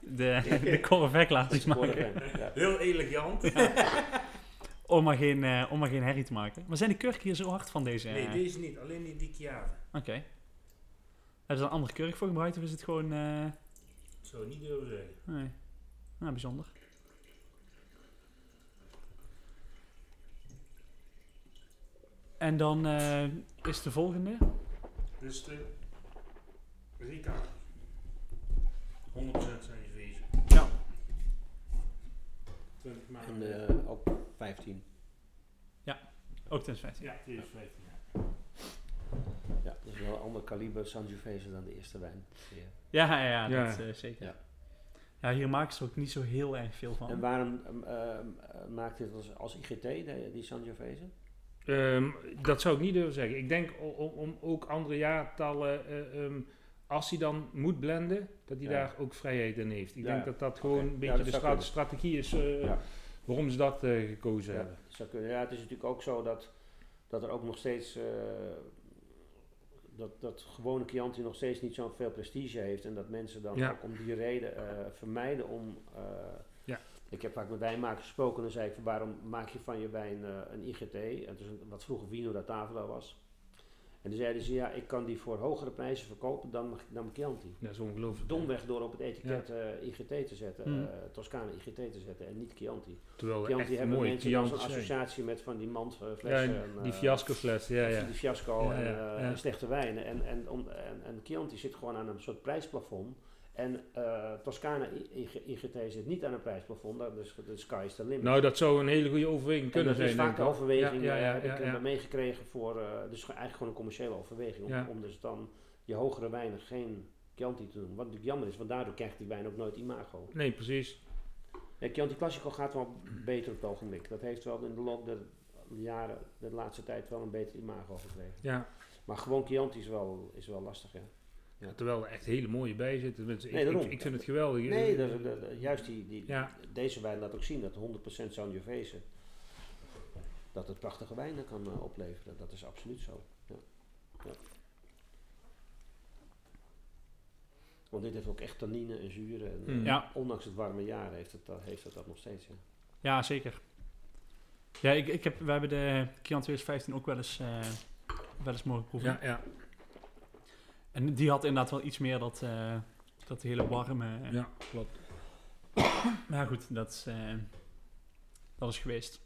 de, de korrevek laten maken. Ja. Heel elegant. Om maar, geen, eh, om maar geen herrie te maken. Maar zijn de kurken hier zo hard van deze? Nee, deze niet. Alleen die Dichiave. Oké. Hebben ze er een andere kurk voor gebruikt of is het gewoon... eh, Zou niet durven zeggen. nee. Nou, bijzonder. En dan eh, is de volgende. Dus de Rika. 100% zijn je Ja. 20 En maanden. eh, ook 15. Ook 2015. ja, 2015. Ja, dat is wel een ander kaliber Sangiovese dan de eerste wijn. Ja. Ja, ja, ja, Ja. dat eh, zeker. Ja. Ja. hier maken ze ook niet zo heel erg veel van. En waarom um, uh, maakt dit als, als IGT, de, die Sangiovese? Ehm, dat zou ik niet durven zeggen. Ik denk om, om ook andere jaartallen, eh, ehm, als hij dan moet blenden, dat hij Ja. daar ook vrijheid in heeft. Ik Ja, denk dat dat gewoon een beetje de zou stra- kunnen. strategie is eh, Ja. waarom ze dat eh, gekozen Ja, hebben. dat zou kunnen. ja, het is natuurlijk ook zo dat, dat er ook nog steeds... dat, dat gewone Chianti nog steeds niet zoveel prestige heeft. En dat mensen dan Ja. ook om die reden eh, vermijden om... eh, Ja. Ik heb vaak met wijnmakers gesproken en dan zei ik van waarom maak je van je wijn eh, een IGT? En het is een, wat vroeger Vino da Tavola was. En dan zeiden ze ja, ik kan die voor hogere prijzen verkopen dan, dan Chianti. Dat is ongelooflijk. Domweg door op het etiket eh, IGT te zetten, Hmm. eh, Toscane IGT te zetten en niet Chianti. Terwijl er Chianti hebben mooie mensen zijn. associatie met van die Ja, mandflessen. en, die eh, fiasco fles, ja, ja. Die fiasco Ja, en, ja, ja. en slechte wijnen. En, en, om, en, en Chianti zit gewoon aan een soort prijsplafond. En eh Toscana IGT zit niet aan een prijsplafond, dat is de sky is the limit. Nou, dat zou een hele goede overweging en kunnen dat zijn. is vaak de overweging, Ja, ja, eh, ja, heb ja, ik eh, meegekregen voor, eh, dus eigenlijk gewoon een commerciële overweging. Om dus dan je hogere wijnen geen Chianti te doen. Wat natuurlijk jammer is, want daardoor krijgt die wijn ook nooit imago. Nee, precies. Ja, Chianti Classico gaat wel beter op het ogenblik. Dat heeft wel in de loop der jaren, de laatste tijd wel een beter imago gekregen. Ja. Maar gewoon Chianti is wel, is wel lastig, ja. Ja. Terwijl er echt hele mooie bij zitten. Nee, ik, ik, vind het geweldig. Nee, dat, dat- dat- juist die, die, Ja. deze wijn laat ook zien dat 100% Sangiovese dat het prachtige wijnen kan eh, opleveren. Dat is absoluut zo. Ja. Ja. Want dit heeft ook echt tannine en zuren. En, eh, Mm. Ja. Ondanks het warme jaar heeft het, dat- heeft het dat nog steeds. Ja. Ja, zeker. Ja, ik, ik heb, we hebben de Kian 2015 ook wel eens, eh, wel eens mogen proeven. Ja, ja, En die had inderdaad wel iets meer dat, eh, dat hele warme. ja, klopt. Maar goed, dat is, eh, dat is geweest.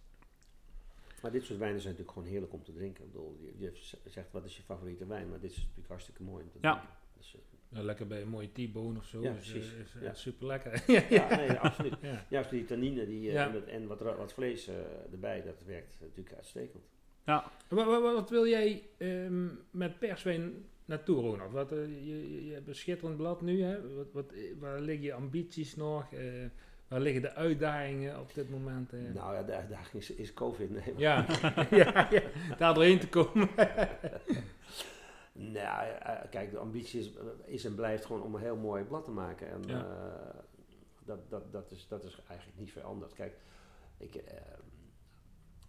Maar dit soort wijnen zijn natuurlijk gewoon heerlijk om te drinken. Ik bedoel, je, zegt wat is je favoriete wijn, maar dit is natuurlijk hartstikke mooi om te Ja. drinken. Dus, eh, Ja, lekker bij een mooie T-bone of zo. Ja, is, eh, precies. is, Ja. super lekker. ja, nee, absoluut. ja. Juist die tannine die, eh, Ja. en, het- en wat, wat vlees eh, erbij, dat werkt natuurlijk uitstekend. Ja, Wat, wat, wat wil jij ehm, met perswijn naartoe, Ronald? Wat, eh, je, je, hebt een schitterend blad nu. Hè? Wat, wat, eh, waar liggen je ambities nog? Eh, waar liggen de uitdagingen op dit moment? Nou ja, de uitdaging is, is COVID. Nee, ja. ja, ja, daar doorheen te komen. Nou, kijk, de ambitie is, is en blijft gewoon om een heel mooi blad te maken. En Ja. dat, dat, dat, is, dat is eigenlijk niet veranderd. Kijk, ik,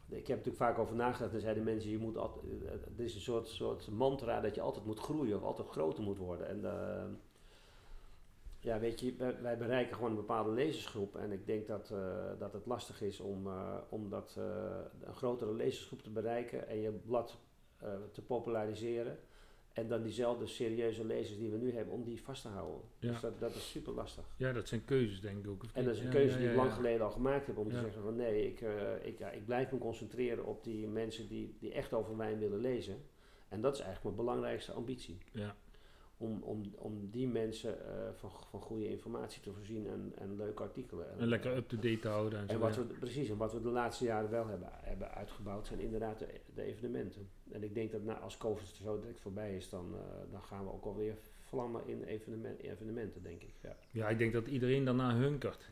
ik heb natuurlijk vaak over nagedacht en zeiden mensen, je moet altijd, het is een soort, soort mantra dat je altijd moet groeien of altijd groter moet worden. En eh, ja, weet je, wij, wij bereiken gewoon een bepaalde lezersgroep en ik denk dat, eh, dat het lastig is om, eh, om dat, een grotere lezersgroep te bereiken en je blad te populariseren. En dan diezelfde serieuze lezers die we nu hebben, om die vast te houden. Ja. Dus dat, dat is super lastig. Ja, dat zijn keuzes denk ik ook. En dat is een keuze ja, die ik lang geleden al gemaakt heb om te zeggen van nee, ik, eh, ik, ja, ik blijf me concentreren op die mensen die, die echt over wijn willen lezen. En dat is eigenlijk mijn belangrijkste ambitie. Ja. Om, om, om die mensen eh, van, van goede informatie te voorzien en, en leuke artikelen. En lekker up-to-date te houden. En, En zo, wat ja. we, precies, en wat we de laatste jaren wel hebben, hebben uitgebouwd zijn inderdaad de, de evenementen. En ik denk dat na, als COVID zo direct voorbij is, dan, eh, dan gaan we ook alweer vlammen in evenement, evenementen, denk ik. Ja. ja, ik denk dat iedereen daarna hunkert.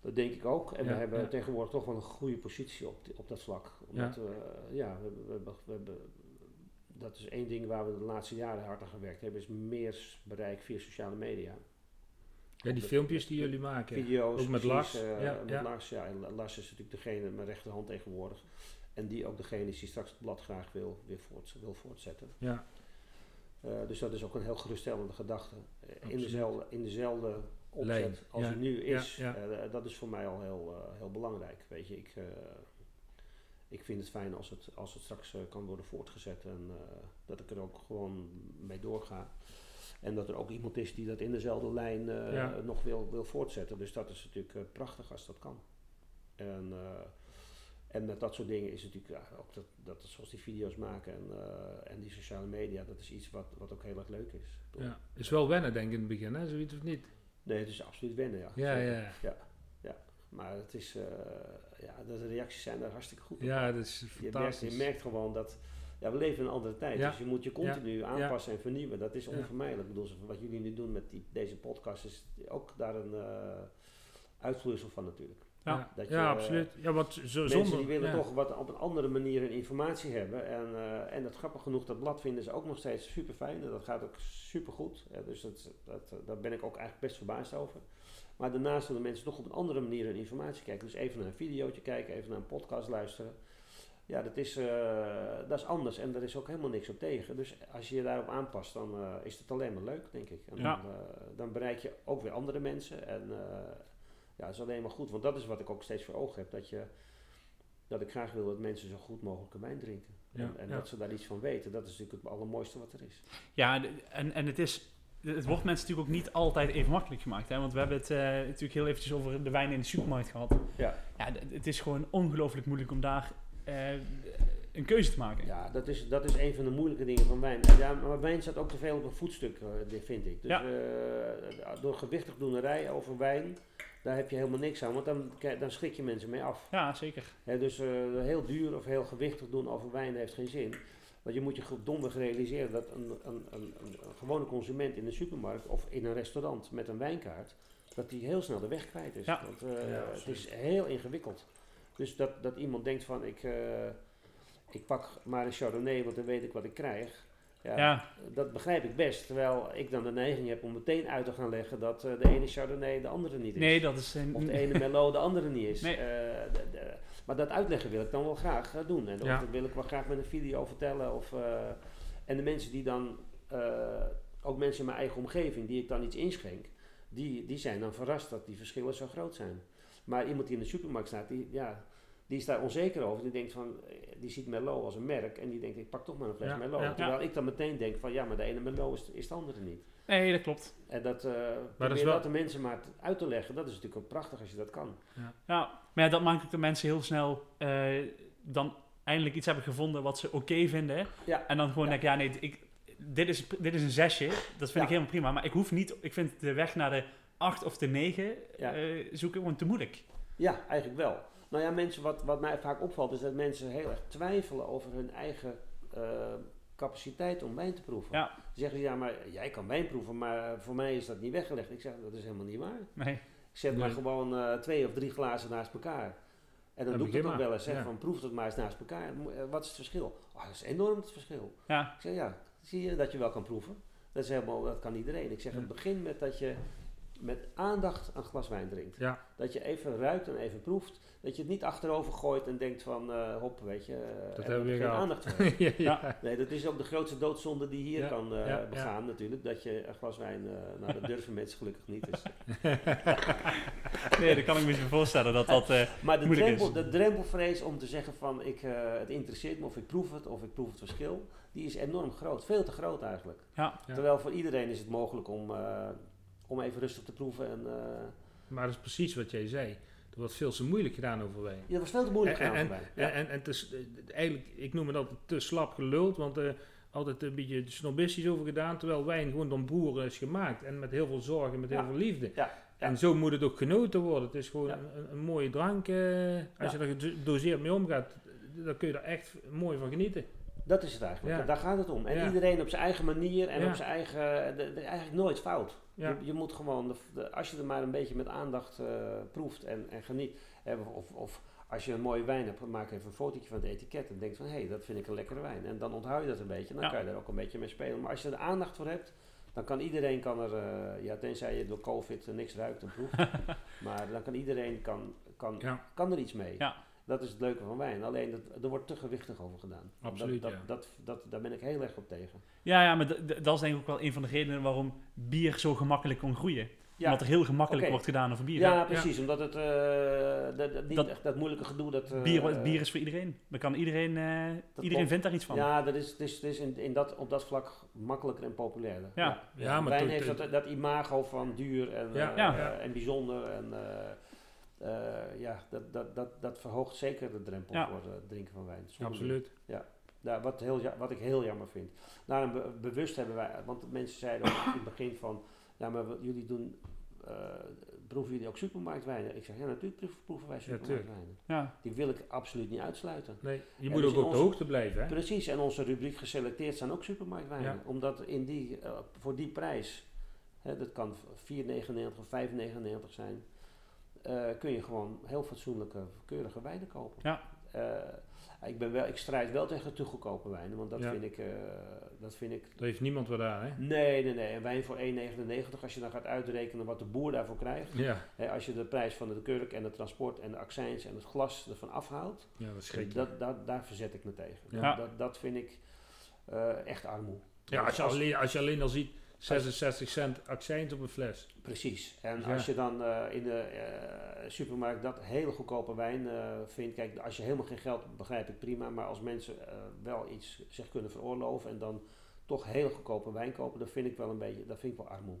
Dat denk ik ook. En we Ja, hebben ja. tegenwoordig toch wel een goede positie op, die- op dat vlak. Omdat, ja, ja we, hebben- we, hebben- we hebben, dat is één ding waar we de laatste jaren hard aan gewerkt hebben, is meer bereik via sociale media. Ja, die filmpjes die jullie maken. Video's, Ook met precies, Lars, eh, ja, met ja. Lars, ja. En Lars is natuurlijk degene, mijn rechterhand tegenwoordig. En die ook degene is die straks het blad graag wil, weer voort, wil voortzetten. Ja, Eh, dus dat is ook een heel geruststellende gedachte. Eh, in, dezelfde, in dezelfde opzet Lijn, als ja, het nu is. ja. dat is voor mij al heel, heel belangrijk. Weet je, ik, ik vind het fijn als het, als het straks eh, kan worden voortgezet. En eh, dat ik er ook gewoon mee doorga. En dat er ook iemand is die dat in dezelfde lijn eh, Ja. nog wil, wil voortzetten. Dus dat is natuurlijk prachtig als dat kan. En, en met dat soort dingen is het natuurlijk ja, ook dat, dat zoals die video's maken en, en die sociale media, dat is iets wat, wat ook heel erg leuk is. Ja. Is wel wennen denk ik in het begin, hè? Zoiets of niet? Nee, het is absoluut wennen, ja. Ja, Zeker. ja. Maar het is, ja, de reacties zijn daar hartstikke goed op. Ja, dat is je, merkt, fantastisch. je merkt gewoon dat, ja, we leven in een andere tijd, Ja. dus je moet je continu aanpassen en vernieuwen. Dat is onvermijdelijk. Ik bedoel, wat jullie nu doen met die, deze podcast is ook daar een eh uitvloeisel van natuurlijk. Ja. Dat je, ja, absoluut. Ja, wat Mensen zonder... die willen toch wat op een andere manier hun informatie hebben. En, eh, en dat grappig genoeg, dat blad vinden ze ook nog steeds super fijn. En dat gaat ook super goed. dus dat, dat, daar ben ik ook eigenlijk best verbaasd over. Maar daarnaast willen mensen toch op een andere manier hun informatie kijken. Dus even naar een videootje kijken, even naar een podcast luisteren. Ja, dat is, eh, dat is anders en daar is ook helemaal niks op tegen. Dus als je je daarop aanpast, dan eh, is het alleen maar leuk, denk ik. En Ja. dan, eh, dan bereik je ook weer andere mensen. En ja, dat is alleen maar goed. Want dat is wat ik ook steeds voor ogen heb. Dat, je, dat ik graag wil dat mensen zo goed mogelijk wijn drinken. Ja, en en ja. dat ze daar iets van weten. Dat is natuurlijk het allermooiste wat er is. Ja, en, en het is... Het wordt mensen natuurlijk ook niet altijd even makkelijk gemaakt. Hè? Want we hebben het eh, natuurlijk heel eventjes over de wijn in de supermarkt gehad. Ja. Ja, het is gewoon ongelooflijk moeilijk om daar eh, een keuze te maken. Ja, dat is, dat is een van de moeilijke dingen van wijn. Ja, maar wijn staat ook te veel op een voetstuk, eh, vind ik. Dus Ja. door gewichtig doenerij over wijn, daar heb je helemaal niks aan. Want dan, dan schrik je mensen mee af. Ja, zeker. Hè, dus heel duur of heel gewichtig doen over wijn heeft geen zin. Want je moet je domweg realiseren dat een, een, een, een, een gewone consument in een supermarkt of in een restaurant met een wijnkaart, dat die heel snel de weg kwijt is. Ja. Want eh, Ja, het is heel ingewikkeld. Dus dat, dat iemand denkt van ik, eh, ik pak maar een chardonnay, want dan weet ik wat ik krijg. Ja, Ja. Dat begrijp ik best. Terwijl ik dan de neiging heb om meteen uit te gaan leggen dat eh, de ene Chardonnay de andere niet is. Nee, dat is... een- Of de ene Merlot de andere niet is. Nee. Maar dat uitleggen wil ik dan wel graag eh, doen. En dat wil ik wel graag met een video vertellen. Of, eh, en de mensen die dan, eh, ook mensen in mijn eigen omgeving, die ik dan iets inschenk, die, die zijn dan verrast dat die verschillen zo groot zijn. Maar iemand die in de supermarkt staat, die, ja, die is daar onzeker over. Die denkt van, die ziet Merlot als een merk en die denkt, ik pak toch maar een fles Ja, Merlot. ja. Terwijl ik dan meteen denk van, ja, maar de ene Merlot is, is de andere niet. Nee, dat klopt. En dat, eh dat probeer is dat, wel- de mensen maar uit te leggen, dat is natuurlijk ook prachtig als je dat kan. Ja, maar ja, dat maakt ook de mensen heel snel eh, dan eindelijk iets hebben gevonden wat ze oké vinden. Ja. En dan gewoon Ja. denken, ja nee, ik, dit, is, dit is een zesje, dat vind Ja. ik helemaal prima. Maar ik hoef niet, ik vind de weg naar de acht of de negen eh, zoeken gewoon te moeilijk. Ja, eigenlijk wel. Nou ja, mensen, wat, wat mij vaak opvalt, is dat mensen heel erg twijfelen over hun eigen eh, capaciteit om wijn te proeven. Ja. Ze zeggen, ja, maar jij kan wijn proeven, maar voor mij is dat niet weggelegd. Ik zeg, dat is helemaal niet waar. Nee. Ik zet maar gewoon eh, twee of drie glazen naast elkaar. En dan Dan doe ik begin het ook wel eens, hè, ja. van proef het maar eens naast elkaar. Eh, Wat is het verschil? Oh, dat is enorm het verschil. Ja, Ik zeg, ja, zie je dat je wel kan proeven? Dat, is helemaal, dat kan iedereen. Ik zeg, het begint met dat je met aandacht een glas wijn drinkt. Ja, Dat je even ruikt en even proeft. Dat je het niet achterover gooit en denkt van, eh, hop, weet je, eh, dat hebben we weer geen gehad. aandacht voor. ja, ja. Nee, dat is ook de grootste doodzonde die hier Ja, kan eh, ja, ja. begaan natuurlijk. Dat je een glas wijn, eh nou dat durven mensen gelukkig niet. Dus. nee, dat kan ik me voorstellen dat dat... eh, Maar de, Moeilijk drempel, is. de drempelvrees om te zeggen van, ik, eh, het interesseert me of ik proef het of ik proef het verschil. Die is enorm groot, veel te groot eigenlijk. ja, Ja. Terwijl voor iedereen is het mogelijk om, eh, om even rustig te proeven. En, eh, Maar dat is precies wat jij zei. Er wordt veel te moeilijk gedaan over wijn. ja, dat was veel te moeilijk En- gedaan en-. Ja. En, het is eh, eigenlijk, ik noem het altijd te slap geluld, want er altijd een beetje snobistisch over gedaan, terwijl wijn gewoon door boeren is gemaakt en met heel veel zorg en met heel veel liefde. Ja. En zo moet het ook genoten worden. Het is gewoon een, een mooie drank. eh, als je er gedoseerd mee omgaat, dan kun je er echt mooi van genieten. Dat is het eigenlijk. Ja. Daar gaat het om. En Ja. iedereen op zijn eigen manier en Ja. op zijn eigen. de- de- eigenlijk nooit fout. Je, je moet gewoon, de, als je er maar een beetje met aandacht eh, proeft en, en geniet. of, of als je een mooie wijn hebt, maak even een fotootje van het etiket en denk van hé, hey, dat vind ik een lekkere wijn. En dan onthoud je dat een beetje. Dan kan je er ook een beetje mee spelen. Maar als je er aandacht voor hebt, dan kan iedereen kan er, eh, ja, tenzij je door COVID eh, niks ruikt en proeft. maar dan kan iedereen kan, kan, kan er iets mee. Ja. Dat is het leuke van wijn. Alleen dat, er wordt te gewichtig over gedaan. Absoluut, dat, ja. dat, dat, dat, daar ben ik heel erg op tegen. ja, ja, maar dat is denk ik ook wel een van de redenen waarom bier zo gemakkelijk kon groeien. Ja, Omdat er heel gemakkelijk wordt gedaan over bier. ja, precies. Omdat het eh, dat, dat, niet Dat- echt dat moeilijke gedoe. Dat, eh, Bier, bier is voor iedereen. Dan kan iedereen, eh, iedereen vindt daar iets van. Ja, dat is, het is, het is in, in dat, op dat vlak makkelijker en populairder. Ja. Ja, maar Wijn heeft dat, dat imago van duur en, Ja. Ja. en bijzonder. En, eh, eh, ja, dat, dat, dat, dat verhoogt zeker de drempel Ja. voor het drinken van wijn. Zonder Absoluut. Nou, wat, heel, ja- wat ik heel jammer vind. Nou, be- bewust hebben wij, want mensen zeiden ook in het begin van, ja, maar wat jullie doen, eh, proeven jullie ook supermarktwijnen? Ik zeg, ja, natuurlijk proeven wij supermarktwijnen. Ja. Die wil ik absoluut niet uitsluiten. Nee, je En moet dus ook op de hoogte blijven. Hè? Precies, en onze rubriek geselecteerd zijn ook supermarktwijnen. Ja. Omdat in die, eh, voor die prijs, hè, dat kan 4,99 of 5,99 zijn, eh, kun je gewoon heel fatsoenlijke, keurige wijnen kopen. Ja. Eh, ik, ben wel, ik strijd wel tegen te goedkope wijnen, want dat, Ja. vind ik, eh, dat vind ik Daar heeft niemand wat aan, hè? Nee, nee, nee. Een wijn voor 1,99, als je dan gaat uitrekenen wat de boer daarvoor krijgt. Ja, Hè, als je de prijs van de kurk en het transport en de accijns en het glas ervan afhaalt, ja dat schrik. dat, dat, daar verzet ik me tegen. Ja. Dat, dat vind ik eh, echt armoe. Ja, als je, Als- alleen, als je alleen al ziet 66 cent accijns op een fles. Precies. En Ja. als je dan eh, in de eh, supermarkt dat hele goedkope wijn eh, vindt, kijk, als je helemaal geen geld hebt, begrijp ik prima, maar als mensen wel iets zich kunnen veroorloven en dan toch heel goedkope wijn kopen, dan vind ik wel een beetje, dat vind ik wel armoe.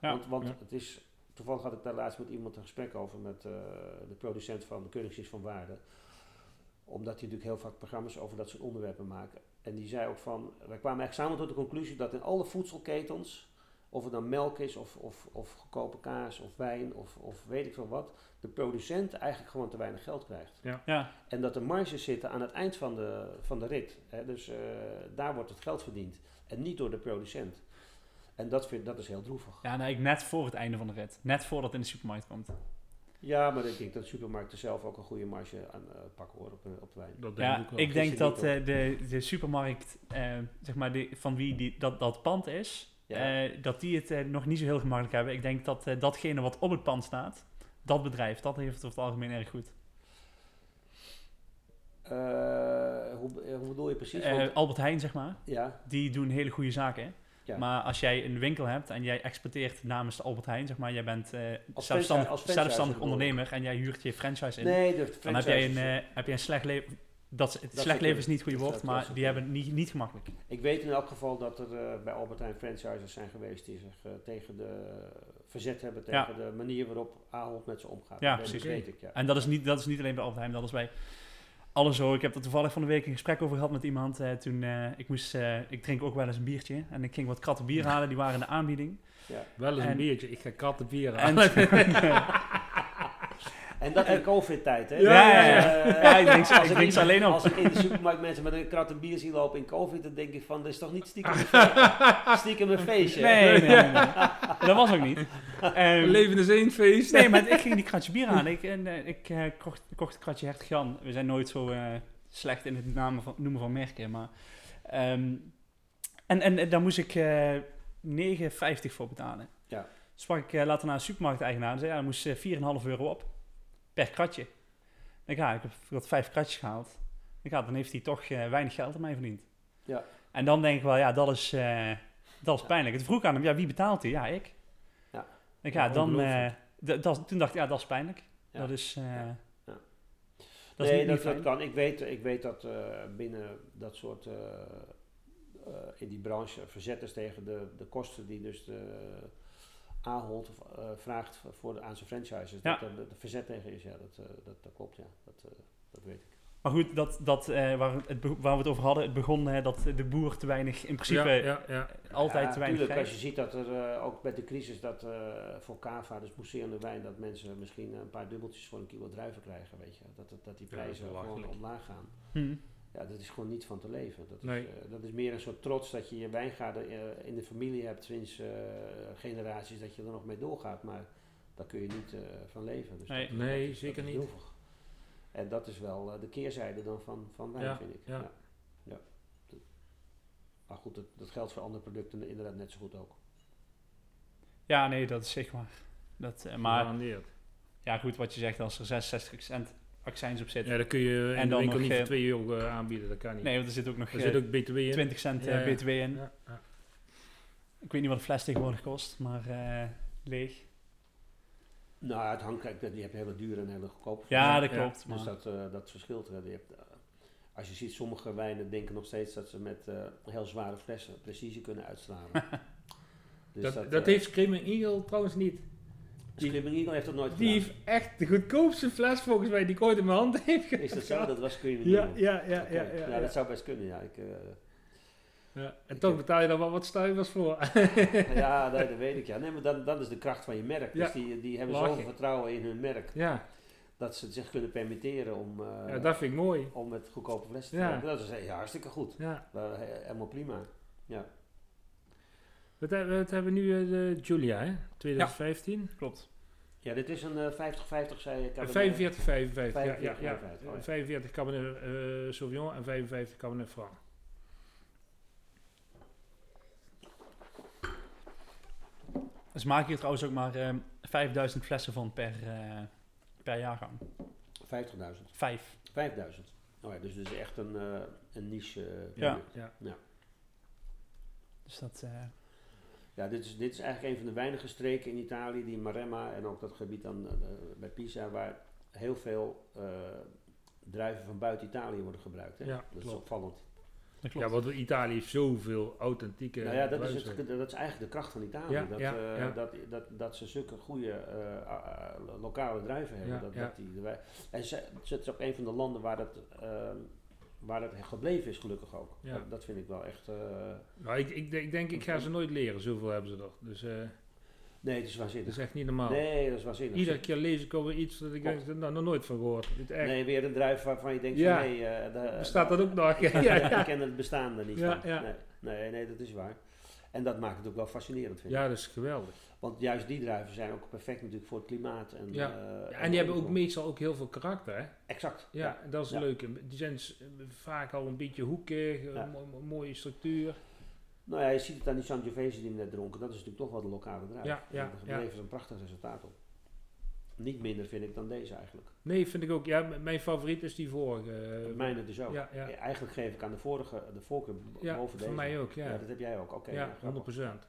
Ja. Want, want Ja. het is, toevallig had ik daar laatst met iemand een gesprek over, met de producent van de Keuringsdienst van Waarde. Omdat die natuurlijk heel vaak programma's over dat soort onderwerpen maken. En die zei ook van, wij kwamen eigenlijk samen tot de conclusie dat in alle voedselketens, of het dan melk is, of, of, of goedkope kaas, of wijn, of, of weet ik veel wat, de producent eigenlijk gewoon te weinig geld krijgt. Ja. En dat de marges zitten aan het eind van de, van de rit. Hè. Dus eh, daar wordt het geld verdiend. En niet door de producent. En dat, vind, dat is heel droevig. Ja, nee, ik net voor het einde van de rit. Net voordat het in de supermarkt komt. Ja, maar ik denk dat supermarkten zelf ook een goede marge aan eh, pakken hoor op, eh, op wijn. Dat denk Ja, ik ook wel. ik denk dat eh, de, de supermarkt, eh, zeg maar, die, van wie die, dat, dat pand is, Ja. eh, dat die het nog niet zo heel gemakkelijk hebben. Ik denk dat datgene wat op het pand staat, dat bedrijf, dat heeft het over het algemeen erg goed. Eh, hoe, hoe bedoel je precies? Want- Albert Heijn, zeg maar, ja, die doen hele goede zaken. Ja. Maar als jij een winkel hebt en jij exporteert namens de Albert Heijn, zeg maar, jij bent eh, Als zelfstandig, als zelfstandig ondernemer en jij huurt je franchise in, nee, de dan heb jij een, eh, heb je een slecht leven. Dat, slecht leven is niet het goede Dat woord, maar die hebben niet, niet gemakkelijk. Ik weet in elk geval dat er eh, bij Albert Heijn franchises zijn geweest die zich tegen de verzet hebben Ja. tegen de manier waarop Ahold met ze omgaat. Ja, dat precies. weet ik, ja. En dat is niet, dat is niet alleen bij Albert Heijn, dat is bij alles zo. Ik heb er toevallig van de week een gesprek over gehad met iemand. eh, toen eh, ik moest, eh, ik drink ook wel eens een biertje. En ik ging wat kratten bier halen, die waren in de aanbieding. Wel eens En- een biertje. Ik ga kattenbier En, aan. En dat in covid-tijd, hè? Ja, ja, ja. Eh, Ja, ik ze- als ik alleen op. Als ik in de supermarkt mensen met een krat en bier zie lopen in covid, dan denk ik van, dat is toch niet stiekem een, fe- stiekem een feestje? nee, nee, nee, nee. Dat was ook niet. Ehm, Leven is één feest. nee, maar ik ging die kratje bier aan. Ik, en, eh, ik eh, kocht, kocht een kratje Hertog Jan. We zijn nooit zo eh, slecht in het namen van, noemen van merken. Maar, ehm, en, en eh, daar moest ik eh 9,50 voor betalen. Ja. Sprak ik eh, later naar een supermarkt-eigenaar en zei, ja, dat moest eh, 4,5 euro op. Per kratje. Ik denk, ja, ik heb vijf kratjes gehaald. Ja, dan heeft hij toch eh, weinig geld aan mij verdiend. Ja. En dan denk ik wel, ja, dat is, eh, dat is pijnlijk. Het vroeg aan hem, ja, wie betaalt hij? Ja, ik. Ja. Ik ja, dan, eh, dat, toen dacht ik, ja, dat is pijnlijk. Ja. Dat is, dat is nee, niet, dat, kan. Ik weet, ik weet dat binnen dat soort, in die branche, verzetters tegen de, de kosten die dus de Ahold eh, vraagt voor de, aan zijn franchises, Ja. dat er verzet tegen is. Ja, dat, eh, dat, dat klopt, ja. Dat, eh, dat weet ik. Maar goed, dat, dat, eh, waar, het, waar we het over hadden, het begon eh, dat de boer te weinig, in principe Ja, ja, ja. altijd ja, te weinig tuurlijk, als je ziet dat er ook met de crisis dat eh, voor cava, dus mousserende wijn, dat mensen misschien een paar dubbeltjes voor een kilo druiven krijgen, weet je. Dat, dat, dat die Ja, dat is prijzen gewoon omlaag gaan. Hm. Ja, dat is gewoon niet van te leven. Dat, Nee. is, eh, dat is meer een soort trots dat je je wijngaarden eh, in de familie hebt sinds eh, generaties, dat je er nog mee doorgaat. Maar daar kun je niet eh, van leven. Dus Nee. dat- Nee, dat is- zeker dat is niet. droevig. En dat is wel eh, de keerzijde dan van, van wijn, Ja, vind ik. ja. Ja. Dat- Maar goed, dat, dat geldt voor andere producten inderdaad net zo goed ook. Ja, nee, dat is zeker waar. Dat, eh, maar ja, goed, wat je zegt, als er 66 cent accijns op zit. Ja, dan kun je En in de dan winkel niet voor eh, 2 euro eh, aanbieden. Dat kan niet. Nee, want er zit ook nog er eh, zit ook BTW in. 20 cent Ja, eh, ja. BTW in. Ja, ja. Ik weet niet wat een fles tegenwoordig kost, maar eh, leeg. Nou, ja, het hangt, kijk, je hebt hele dure en hele goedkope. Ja, Ja, dat ja. klopt. Dus maar- dat, eh, dat verschilt. hè. Je hebt, eh, als je ziet, sommige wijnen denken nog steeds dat ze met eh, heel zware flessen precisie kunnen uitstralen. dus Dat, dat, eh, heeft Screaming Eagle trouwens niet. Screaming Eagle heeft dat nooit Die gedaan. heeft echt de goedkoopste fles volgens mij die ik ooit in mijn hand heb Is dat zo? Dat was Screaming Ja, Eagle. ja, ja, Oké. ja, ja, ja. dat zou best kunnen, ja. Ik, eh, Ja, En toch heb- betaal je daar wel wat stuivers voor. ja, dat weet ik. Ja. Nee, maar dan, dan is de kracht van je merk. Ja. Dus die, die hebben zoveel vertrouwen in hun merk ja, dat ze het zich kunnen permitteren om, eh, ja, dat vind ik mooi. om met goedkope flessen te Ja. werken. Dat is eh, ja, hartstikke goed. Ja. Eh, he- helemaal prima. Wat, hebben- wat hebben we nu? eh, de Julia, hè? 2015? Klopt. Ja, dit is een eh, 50-50, zei ik. Eh, 45, 55. ja, ja, 45, ja. 55, oh ja. 45 Cabernet eh Sauvignon en 55 Cabernet Franc. Ze maken hier trouwens ook maar ehm 5000 flessen van per, eh, per jaargang. 50.000. Vijf. 5000. Oh ja, dus het is echt een, eh, een niche. eh, Ja. product. Ja. Dus dat... eh, Ja, dit is, dit is eigenlijk een van de weinige streken in Italië, die Maremma en ook dat gebied dan, eh, bij Pisa, waar heel veel eh, druiven van buiten Italië worden gebruikt. Hè? Ja, dat is opvallend. dat klopt. Ja, want Italië heeft zoveel authentieke nou ja, dat is, het, dat is eigenlijk de kracht van Italië. Ja, dat, ja, eh, ja. Dat, dat, dat ze zulke goede eh, lokale druiven hebben. Ja, dat, ja. dat die, en ze, het is ook een van de landen waar dat, ehm, waar dat gebleven is, gelukkig ook. Ja. Dat, dat vind ik wel echt... eh, Nou, ik, ik, denk- ik denk, ik ga ze nooit leren. Zoveel hebben ze er. Dus eh, nee, het is dat waanzinnig. is echt niet normaal. Nee, dat is waanzinnig. Iedere keer lees ik over iets dat ik denk, nou, nog nooit van gehoord. Echt, Nee, weer een druif waarvan je denkt Ja. van nee, da- Bestaat dat ook nog? Ik ken, Ja, ik ken het bestaan er niet van. Nee, nee, nee, dat is waar. En dat maakt het ook wel fascinerend, vind ik. Ja, dat is geweldig. Want juist die druiven zijn ook perfect natuurlijk voor het klimaat. En, Ja. eh, en die hebben ook en- meestal ook heel veel karakter, hè? Exact. Ja, dat is Ja. leuk. Die zijn vaak al een beetje hoekig, Ja. mooie structuur. Nou ja, je ziet het aan die Sangiovese die we net dronken. Dat is natuurlijk toch wel de lokale druif. Ja, ja, ja. leveren ze een prachtig resultaat op. Niet minder vind ik dan deze eigenlijk. Nee, vind ik ook. Ja, mijn favoriet is die vorige. eh, Mijne dus ook. Ja, ja. Eigenlijk geef ik aan de vorige de voorkeur Ja, boven voor deze. mij ook, ja. Ja, dat heb jij ook. Oké, ja, ja, grappig. 100%.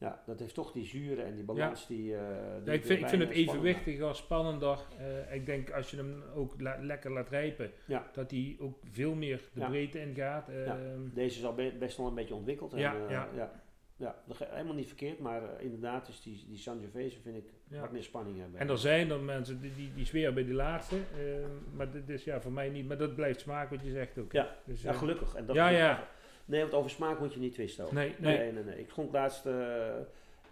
Ja, dat heeft toch die zuren en die balans die... eh, Ja, die ik vind, ik vind het evenwichtiger, spannender. Eh, ik denk als je hem ook la- lekker laat rijpen, Ja. dat hij ook veel meer de Ja. breedte ingaat. Ja. Ehm. Deze is al be- best wel een beetje ontwikkeld. En, Ja, eh, ja. Ja. Helemaal niet verkeerd, maar eh, inderdaad is die, die Sangiovese vind ik Ja. wat meer spanning hebben. En er zijn dan mensen die, die, die zweren bij die laatste, ehm, maar dit is ja voor mij niet. Maar dat blijft smaak wat je zegt ook. Ja. dus, Ja, eh, gelukkig. En dat Ja, ja. Nee, want over smaak moet je niet twisten. Over. Nee, nee. Nee, nee, nee. Ik schonk laatst eh,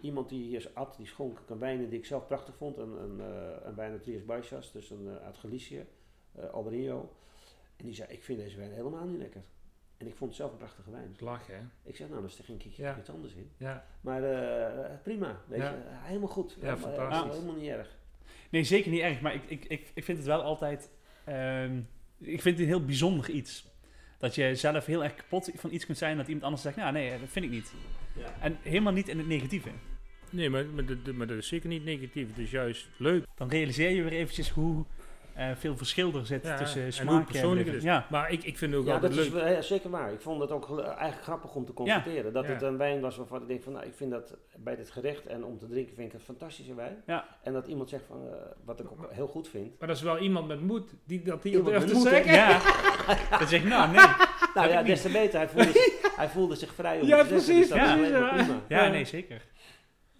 iemand die hier at, die schonk een wijn die ik zelf prachtig vond. Een, een, eh, een wijn uit Trias Baixas, dus een, eh, uit Galicië, Albarinho. En die zei, ik vind deze wijn helemaal niet lekker. En ik vond het zelf een prachtige wijn. Het lachen, hè? Ik zeg, nou, dan is er geen kiekje Ja. iets anders in. Ja, Maar eh, prima, weet Ja. je. helemaal goed. Ja, Helemaal- fantastisch. Helemaal niet erg. Nee, zeker niet erg. Maar ik, ik, ik, ik vind het wel altijd... ehm, ik vind het een heel bijzonder iets. Dat je zelf heel erg kapot van iets kunt zijn... dat iemand anders zegt, nou nee, dat vind ik niet. Ja. En helemaal niet in het negatieve. nee, maar, maar, dat, maar dat is zeker niet negatief. Het is juist leuk. Dan realiseer je weer eventjes hoe eh, veel verschil er zit Ja, tussen en smaak hoe persoonlijk het beleving. is. Ja, Maar ik, ik vind het ook Ja, altijd dat is leuk. wel, eh, zeker waar. Ik vond het ook eigenlijk grappig om te constateren. Dat Ja. het een wijn was waarvan ik denk van, nou, ik vind dat bij dit gerecht en om te drinken vind ik het fantastische wijn. Ja. En dat iemand zegt van, eh, wat ik ook heel goed vind. Maar dat is wel iemand met moed die dat hier Iemand durft met te moed, zeggen. ja. dan zeg ik, nou nee. Nou ja, des te beter. Hij voelde, zich, hij voelde zich vrij om Ja, te zeggen. precies, Dus dat is precies, ja. Ja, Ja. nee, zeker.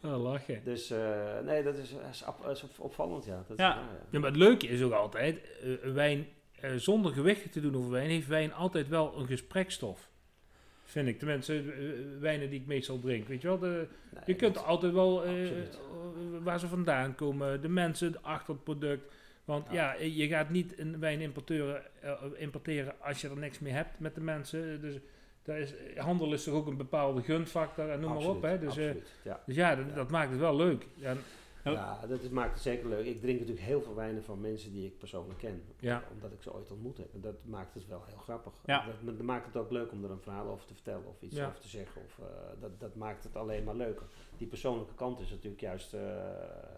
Oh, lachen. Dus eh, nee, dat is, is, op- is op- opvallend, ja. Dat Ja. ja. Ja, maar het leuke is ook altijd, eh, wijn eh, zonder gewicht te doen over wijn, heeft wijn altijd wel een gesprekstof. Vind ik. Tenminste, wijnen die ik meestal drink. Weet je wel, de, Nee, je kunt altijd wel waar ze vandaan komen, de mensen achter het product. Want ja, Ja. je gaat niet een wijn importeren, importeren als je er niks mee hebt met de mensen. Dus daar is, handel is toch ook een bepaalde gunfactor en noem maar op. Hè? Dus, eh, absoluut, ja. dus ja, dat, Ja. dat maakt het wel leuk. En, Ja. Dat is, maakt het zeker leuk. Ik drink natuurlijk heel veel wijnen van mensen die ik persoonlijk ken. Ja. Omdat ik ze ooit ontmoet heb. En dat maakt het wel heel grappig. Ja. Dat, dat maakt het ook leuk om er een verhaal over te vertellen of iets Ja. over te zeggen. Of, eh, dat, dat maakt het alleen maar leuker. Die persoonlijke kant is natuurlijk juist eh,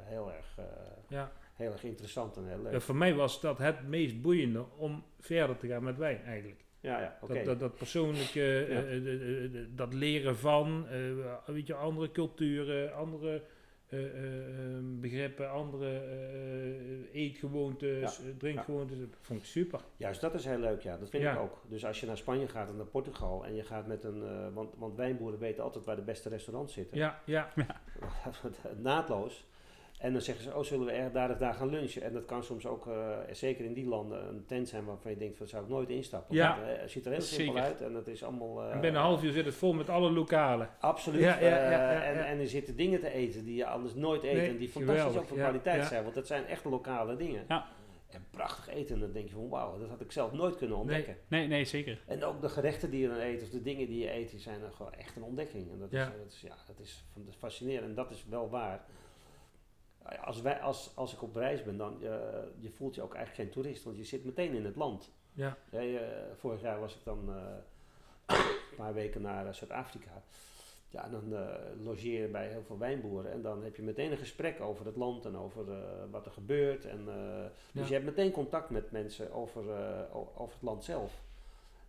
heel, erg, eh, ja. heel erg interessant en heel leuk. Ja, voor mij was dat het meest boeiende om verder te gaan met wijn eigenlijk. Ja, ja. Dat, dat, dat persoonlijke, eh, Ja. eh, eh, dat leren van, weet je, andere culturen, andere eh, eh, eh, begrippen, andere eetgewoontes, Ja. drinkgewoontes. Dat vond ik super. Juist dat is heel leuk, ja. Dat vind ik ook. Dus als je naar Spanje gaat en naar Portugal en je gaat met een... want, want wijnboeren weten altijd waar de beste restaurants zitten. Ja, ja, naadloos. En dan zeggen ze, oh, zullen we er daar daar gaan lunchen? En dat kan soms ook, eh, zeker in die landen, een tent zijn waarvan je denkt, van, zou ik nooit instappen. Ja. Want, eh, het ziet er heel simpel Zeker. uit en het is allemaal... eh, en binnen een half uur zit het vol met alle lokalen. Absoluut. Ja, ja, en, en er zitten dingen te eten die je anders nooit eet. Nee, en die fantastisch geweldig, ook van kwaliteit zijn. Want dat zijn echt lokale dingen. Ja. En prachtig eten. En dan denk je van, wauw, dat had ik zelf nooit kunnen ontdekken. Nee, nee, zeker. En ook de gerechten die je dan eet, of de dingen die je eet, die zijn gewoon echt een ontdekking. En dat, Ja. is, dat, is, ja, dat, is, van- dat is fascinerend. En dat is wel waar. Als, wij, als, als ik op reis ben, dan uh, je voelt je ook eigenlijk geen toerist, want je zit meteen in het land. Ja. Ja, je, vorig jaar was ik dan uh, een paar weken naar uh, Zuid-Afrika. Ja, en dan logeer je bij heel veel wijnboeren en dan heb je meteen een gesprek over het land en over wat er gebeurt. En, dus Ja. je hebt meteen contact met mensen over, over het land zelf.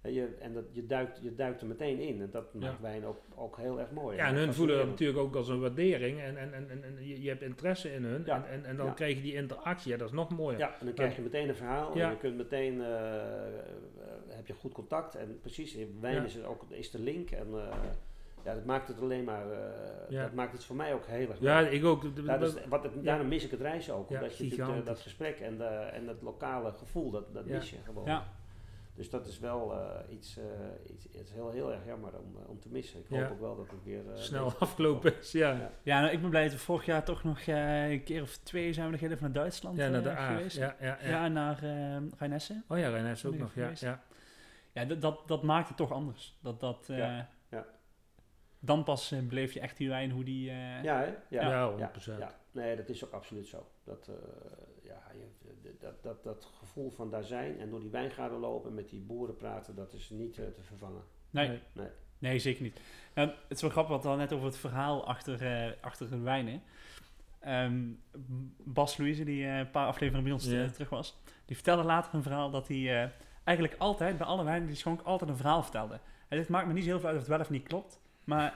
En, je, en dat, je, duikt, je duikt er meteen in en dat maakt wijn ook, ook heel erg mooi. Ja, en hun voelen dat natuurlijk ook als een waardering en, en, en, en, en je, je hebt interesse in hun Ja. en, en, en dan Ja. krijg je die interactie, ja, dat is nog mooier. Ja, en dan krijg je meteen een verhaal Ja. en je kunt meteen, eh, eh, heb je goed contact en precies, in wijn Ja. is, er ook, is de link en eh, ja, dat maakt het alleen maar, eh, Ja. dat maakt het voor mij ook heel erg Ja, leuk. ik ook. Dus de- wat het, daarom mis ik het reizen ook, Ja, omdat je gigantisch. dat gesprek en, de, en het lokale gevoel, dat, dat Ja. mis je gewoon. Ja. Dus dat is wel eh, iets, eh, iets, het is heel, heel erg jammer om, eh, om te missen. Ik Ja. hoop ook wel dat het weer... eh, snel afgelopen is, ja. Ja. Ja, nou, ik ben blij dat we vorig jaar toch nog eh, een keer of twee zijn we nog even naar Duitsland Ja, naar de A. geweest. Ja, ja, ja. Ja, naar uh, Rheinessen. Oh ja, Reines ook nog, ja. geweest. ja. Ja, dat, dat, dat maakt het toch anders. Dat, dat, eh, ja. Dan pas eh, beleef je echt die wijn hoe die... eh, Ja, hè? Ja, Ja, 100%. ja. Nee, dat is ook absoluut zo. Dat, eh, ja, je, dat, dat, dat gevoel van daar zijn en door die wijngaarden lopen en met die boeren praten, dat is niet te vervangen. nee, Nee. Nee. nee, zeker niet. En het is wel grappig, wat we net over het verhaal achter, eh, achter de wijnen. Ehm, Bas Louise, die eh, een paar afleveringen bij ons terug was, die vertelde later een verhaal dat hij eh, eigenlijk altijd, bij alle wijnen die schonk, altijd een verhaal vertelde. Zegt, het maakt me niet zo heel veel uit of het wel of niet klopt, maar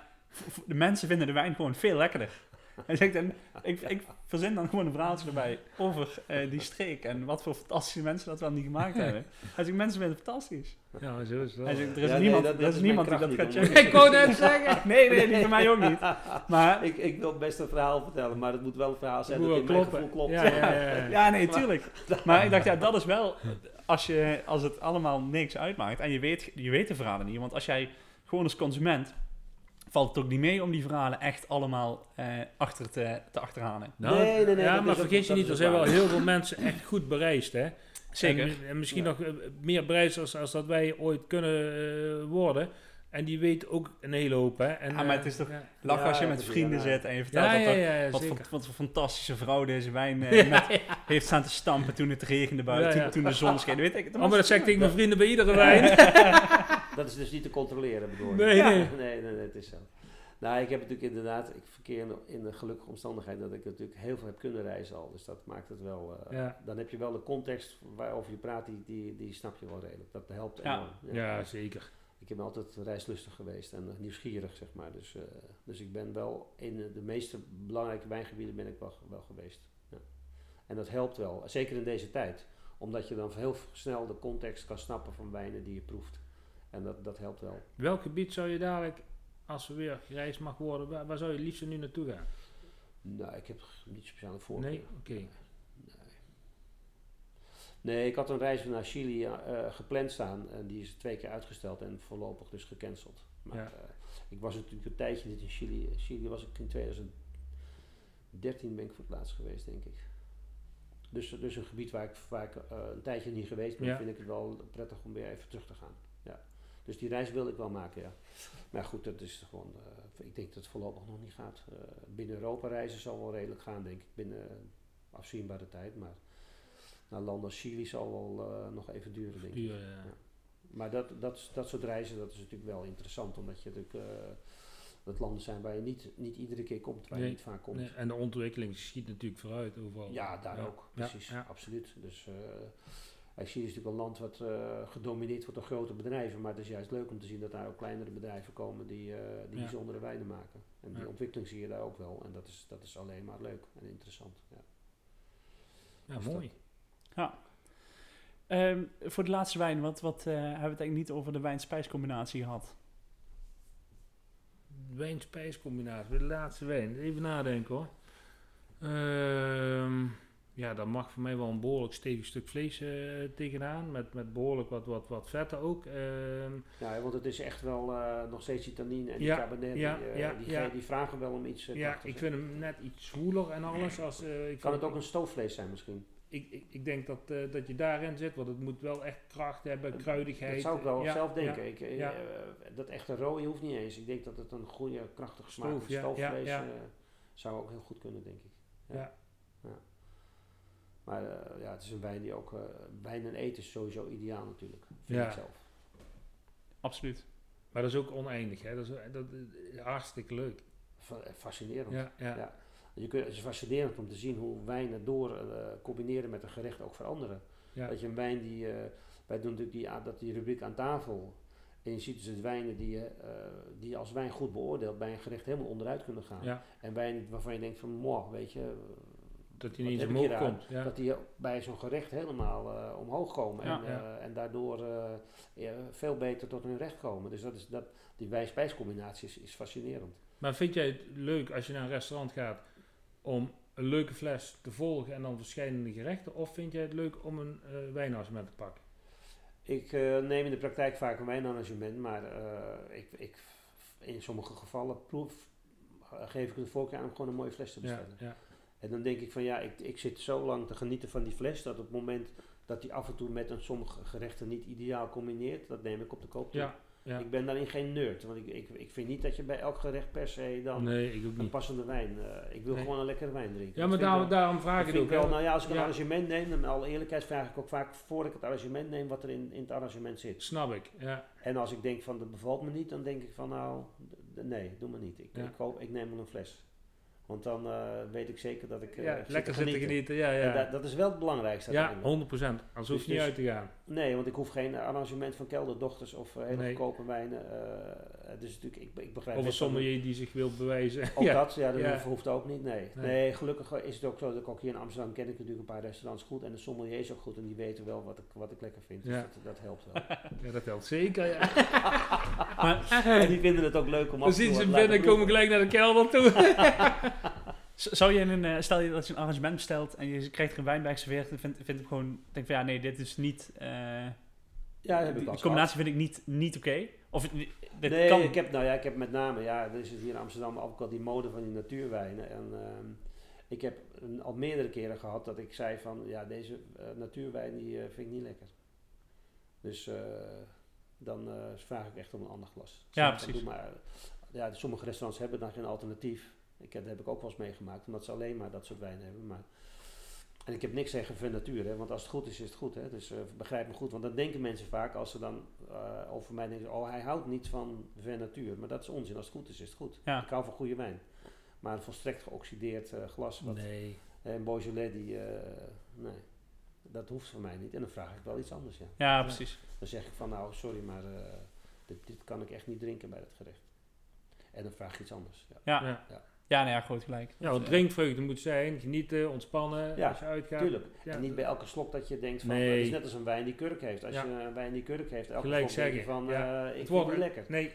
de mensen vinden de wijn gewoon veel lekkerder. Zegt, en ik, ik verzin dan gewoon een verhaaltje erbij over eh, die streek en wat voor fantastische mensen dat wel niet gemaakt hebben. Hij zegt, mensen vinden het fantastisch. Ja, zo is het wel. Hij zegt, er is Ja, nee, niemand, dat- er dat is is niemand die dat gaat checken. Ik wou net zeggen. Nee, nee, die van mij ook niet. Maar ik, ik wil best een verhaal vertellen, maar het moet wel een verhaal zijn dat in mijn gevoel klopt. Ja, ja, ja. Ja, nee, tuurlijk. Maar ik dacht, ja, dat is wel... Als, je, als het allemaal niks uitmaakt en je weet, je weet de verhalen niet. Want als jij gewoon als consument... valt het ook niet mee om die verhalen echt allemaal eh, achter te, te achterhalen. Nou, Nee, nee, nee, ja, maar vergeet je niet, er zijn wel heel veel mensen echt goed bereisd, hè? Zeker. En, en misschien Ja. nog eh, meer bereisd als, als dat wij ooit kunnen eh, worden. En die weet ook een hele hoop, hè? En, Ja, maar eh, het is toch- Ja, Lachen Ja, als je met vrienden weer, zit en je vertelt ja, dat ja, er- ja, ja, wat, voor, wat voor fantastische vrouw deze wijn eh, met, heeft staan te stampen toen het regende buiten, Ja, ja. toen, toen de zon scheen. Weet ik, Oh, maar dat zeg ik tegen mijn vrienden bij iedere wijn. Dat is dus niet te controleren, bedoel ik. Nee, Ja. nee. nee, nee, nee, het is zo. Nou, ik heb natuurlijk inderdaad, ik verkeer in- in de gelukkige omstandigheid dat ik natuurlijk heel veel heb kunnen reizen al. Dus dat maakt het wel, eh, Ja. dan heb je wel de context waarover je praat, die, die, die snap je wel redelijk. Dat helpt Ja. enorm. Ja, zeker. Ik ben altijd reislustig geweest en eh, nieuwsgierig, zeg maar. Dus, eh, dus ik ben wel in de meeste belangrijke wijngebieden ben ik wel, wel geweest. Ja. En dat helpt wel, zeker in deze tijd. Omdat je dan heel snel de context kan snappen van wijnen die je proeft. En dat, dat helpt wel. Welk gebied zou je dadelijk, als er weer gereisd mag worden, waar, waar zou je liefst nu naartoe gaan? Nou, ik heb niet speciale voorkeur. Nee? Oké. Nee, ik had een reis naar Chili eh, gepland staan en die is twee keer uitgesteld en voorlopig dus gecanceld. Maar Ja. eh, ik was natuurlijk een tijdje niet in Chili. Chili was ik in 2013 ben ik voor het laatst geweest, denk ik. Dus, dus een gebied waar ik, waar ik eh, een tijdje niet geweest ben, Ja. vind ik het wel prettig om weer even terug te gaan. Ja. Dus die reis wil ik wel maken, ja. Maar goed, dat is gewoon, ik denk dat het voorlopig nog niet gaat. Binnen Europa reizen zal wel redelijk gaan, denk ik, binnen afzienbare tijd. Maar naar landen als Chili zal wel eh, nog even duren, denk ik. Duur, ja. Maar dat, dat, dat soort reizen, dat is natuurlijk wel interessant, omdat je natuurlijk, eh, dat landen zijn waar je niet, niet iedere keer komt, waar Nee, je niet vaak komt. Nee, en de ontwikkeling schiet natuurlijk vooruit overal. Ja, daar ook, precies, ja. absoluut. Dus eh Chili is natuurlijk een land wat gedomineerd wordt door grote bedrijven, maar het is juist leuk om te zien dat daar ook kleinere bedrijven komen die, eh, die bijzondere wijnen maken. En die ontwikkeling zie je daar ook wel en dat is, dat is alleen maar leuk en interessant. Ja. Ja, Of dat- mooi. Ehm, voor de laatste wijn, wat, wat eh, hebben we het eigenlijk niet over de wijn-spijscombinatie gehad? Wijn-spijscombinatie, de laatste wijn. Even nadenken hoor. Ehm, ja, daar mag voor mij wel een behoorlijk stevig stuk vlees eh, tegenaan. Met, met behoorlijk wat, wat, wat vetten ook. Ehm, Ja, want het is echt wel eh, nog steeds die tannine en Ja, die cabernet, ja, die, ja, die, ja. die vragen wel om iets uh, ja, ik vind hem net iets zwoeler en alles. Als, ik Kan vind- het ook een stoofvlees zijn misschien? Ik, ik, ik denk dat, eh, dat je daarin zit, want het moet wel echt kracht hebben, kruidigheid. Dat zou ik wel Ja, zelf ja. denken. Ik, eh, ja. eh, dat echte rode hoeft niet eens. Ik denk dat het een goede, krachtige smaak Stoof, van ja, stoofvlees ja, ja. eh, zou ook heel goed kunnen, denk ik. Ja. Ja. Maar eh, ja, het is een wijn die ook... eh, wijn en eten is sowieso ideaal natuurlijk, vind Ja. ik zelf. Absoluut. Maar dat is ook oneindig, hè? Dat is, dat is hartstikke leuk. Fa- eh, Fascinerend. Ja, ja. Je kunt, het is fascinerend om te zien hoe wijnen door eh, combineren met een gerecht ook veranderen. ja. Dat je een wijn die, eh, wij doen natuurlijk die, dat die rubriek aan tafel. En je ziet dus het wijnen die je, eh, die je als wijn goed beoordeelt, bij een gerecht helemaal onderuit kunnen gaan. ja. En wijn waarvan je denkt van, moh, weet je, Dat Wat niet omhoog hier komt. Ja. dat die bij zo'n gerecht helemaal omhoog komen. Ja. en, Ja. en daardoor veel beter tot hun recht komen. Dus dat is, dat, die wijn-spijscombinatie is, is fascinerend. Maar vind jij het leuk als je naar een restaurant gaat om een leuke fles te volgen en dan verschillende gerechten? Of vind jij het leuk om een eh wijnarrangement te pakken? Ik eh, neem in de praktijk vaak een wijnarrangement, maar eh, ik, ik, in sommige gevallen proef, geef ik de voorkeur aan om gewoon een mooie fles te bestellen. ja. En dan denk ik van ja, ik, ik zit zo lang te genieten van die fles, dat op het moment dat die af en toe met een sommige gerechten niet ideaal combineert, dat neem ik op de koop toe. ja. Ja. Ik ben daarin geen nerd, want ik, ik, ik vind niet dat je bij elk gerecht per se dan Nee, een passende wijn... eh, ik wil Nee. gewoon een lekkere wijn drinken. Ja, maar daarom vraag ik ik ook wel, nou ja, als ik een arrangement neem, dan alle eerlijkheid vraag ik ook vaak, voor ik het arrangement neem, wat er in, in het arrangement zit. Snap ik, ja. En als ik denk van, dat bevalt me niet, dan denk ik van, nou, nee, doe maar niet. Ik, Ja. ik, koop, ik neem wel een fles. Want dan eh, weet ik zeker dat ik ja zit lekker zitten genieten, ja, dat, dat is wel het belangrijkste Ja, uiteindelijk. 100 procent. Anders hoef je Dus- niet dus- uit te gaan. Nee, want ik hoef geen arrangement van kelderdochters of eh, hele Nee. goedkope wijnen. eh, dus natuurlijk, ik, ik begrijp Of een sommelier die zich wil bewijzen. Ook ja. dat, ja, dat Ja. hoeft- ook niet, nee. Nee. nee. gelukkig is het ook zo dat ik ook hier in Amsterdam ken ik natuurlijk een paar restaurants goed. En de sommelier is ook goed en die weten wel wat ik, wat ik lekker vind. Dus Ja. dat, dat helpt wel. Ja, dat helpt zeker, ja. en die vinden het ook leuk om af toe zien ze te binnen en komen gelijk naar de kelder toe. Zou je een, eh, stel je dat je een arrangement bestelt en je krijgt er een wijn bij geserveerd, dan vind, vind ik gewoon, denk van ja, nee, dit is niet, eh, Ja, die, combinatie vind ik niet, niet oké. Of dit nee, kan. ik heb, nou ja, ik heb met name, ja, er is hier in Amsterdam ook al die mode van die natuurwijnen. En ehm, ik heb een- al meerdere keren gehad dat ik zei van, ja, deze eh, natuurwijn die eh, vind ik niet lekker. Dus eh, dan eh, vraag ik echt om een ander glas. Ja, precies. Maar, ja, sommige restaurants hebben dan geen alternatief. Ik heb, dat heb ik ook wel eens meegemaakt, omdat ze alleen maar dat soort wijn hebben. Maar, en ik heb niks tegen van natuur, hè, want als het goed is, is het goed. Hè, dus eh, begrijp me goed, want dan denken mensen vaak, als ze dan eh, over mij denken, oh hij houdt niet van ver natuur. Maar dat is onzin, als het goed is, is het goed. Ja. Ik hou van goede wijn. Maar een volstrekt geoxideerd eh, glas, wat, Nee. een Beaujolais, die, eh, nee, dat hoeft voor mij niet. En dan vraag ik wel iets anders, ja. Ja, precies. Dan zeg ik van, nou sorry, maar eh, dit, dit kan ik echt niet drinken bij dat gerecht. En dan vraag ik iets anders. Ja. Ja, Ja. nou ja, groot gelijk. Ja, wat Dus, eh, drinkvreugde moet zijn, genieten, ontspannen Ja, als je uitgaat. Tuurlijk. Ja. En niet bij elke slok dat je denkt van, Nee. het is net als een wijn die kurk heeft. Als Ja. je een wijn die kurk heeft, elke Gelijk slok denk je van, ja. eh, ik Het vind het niet lekker. Nee,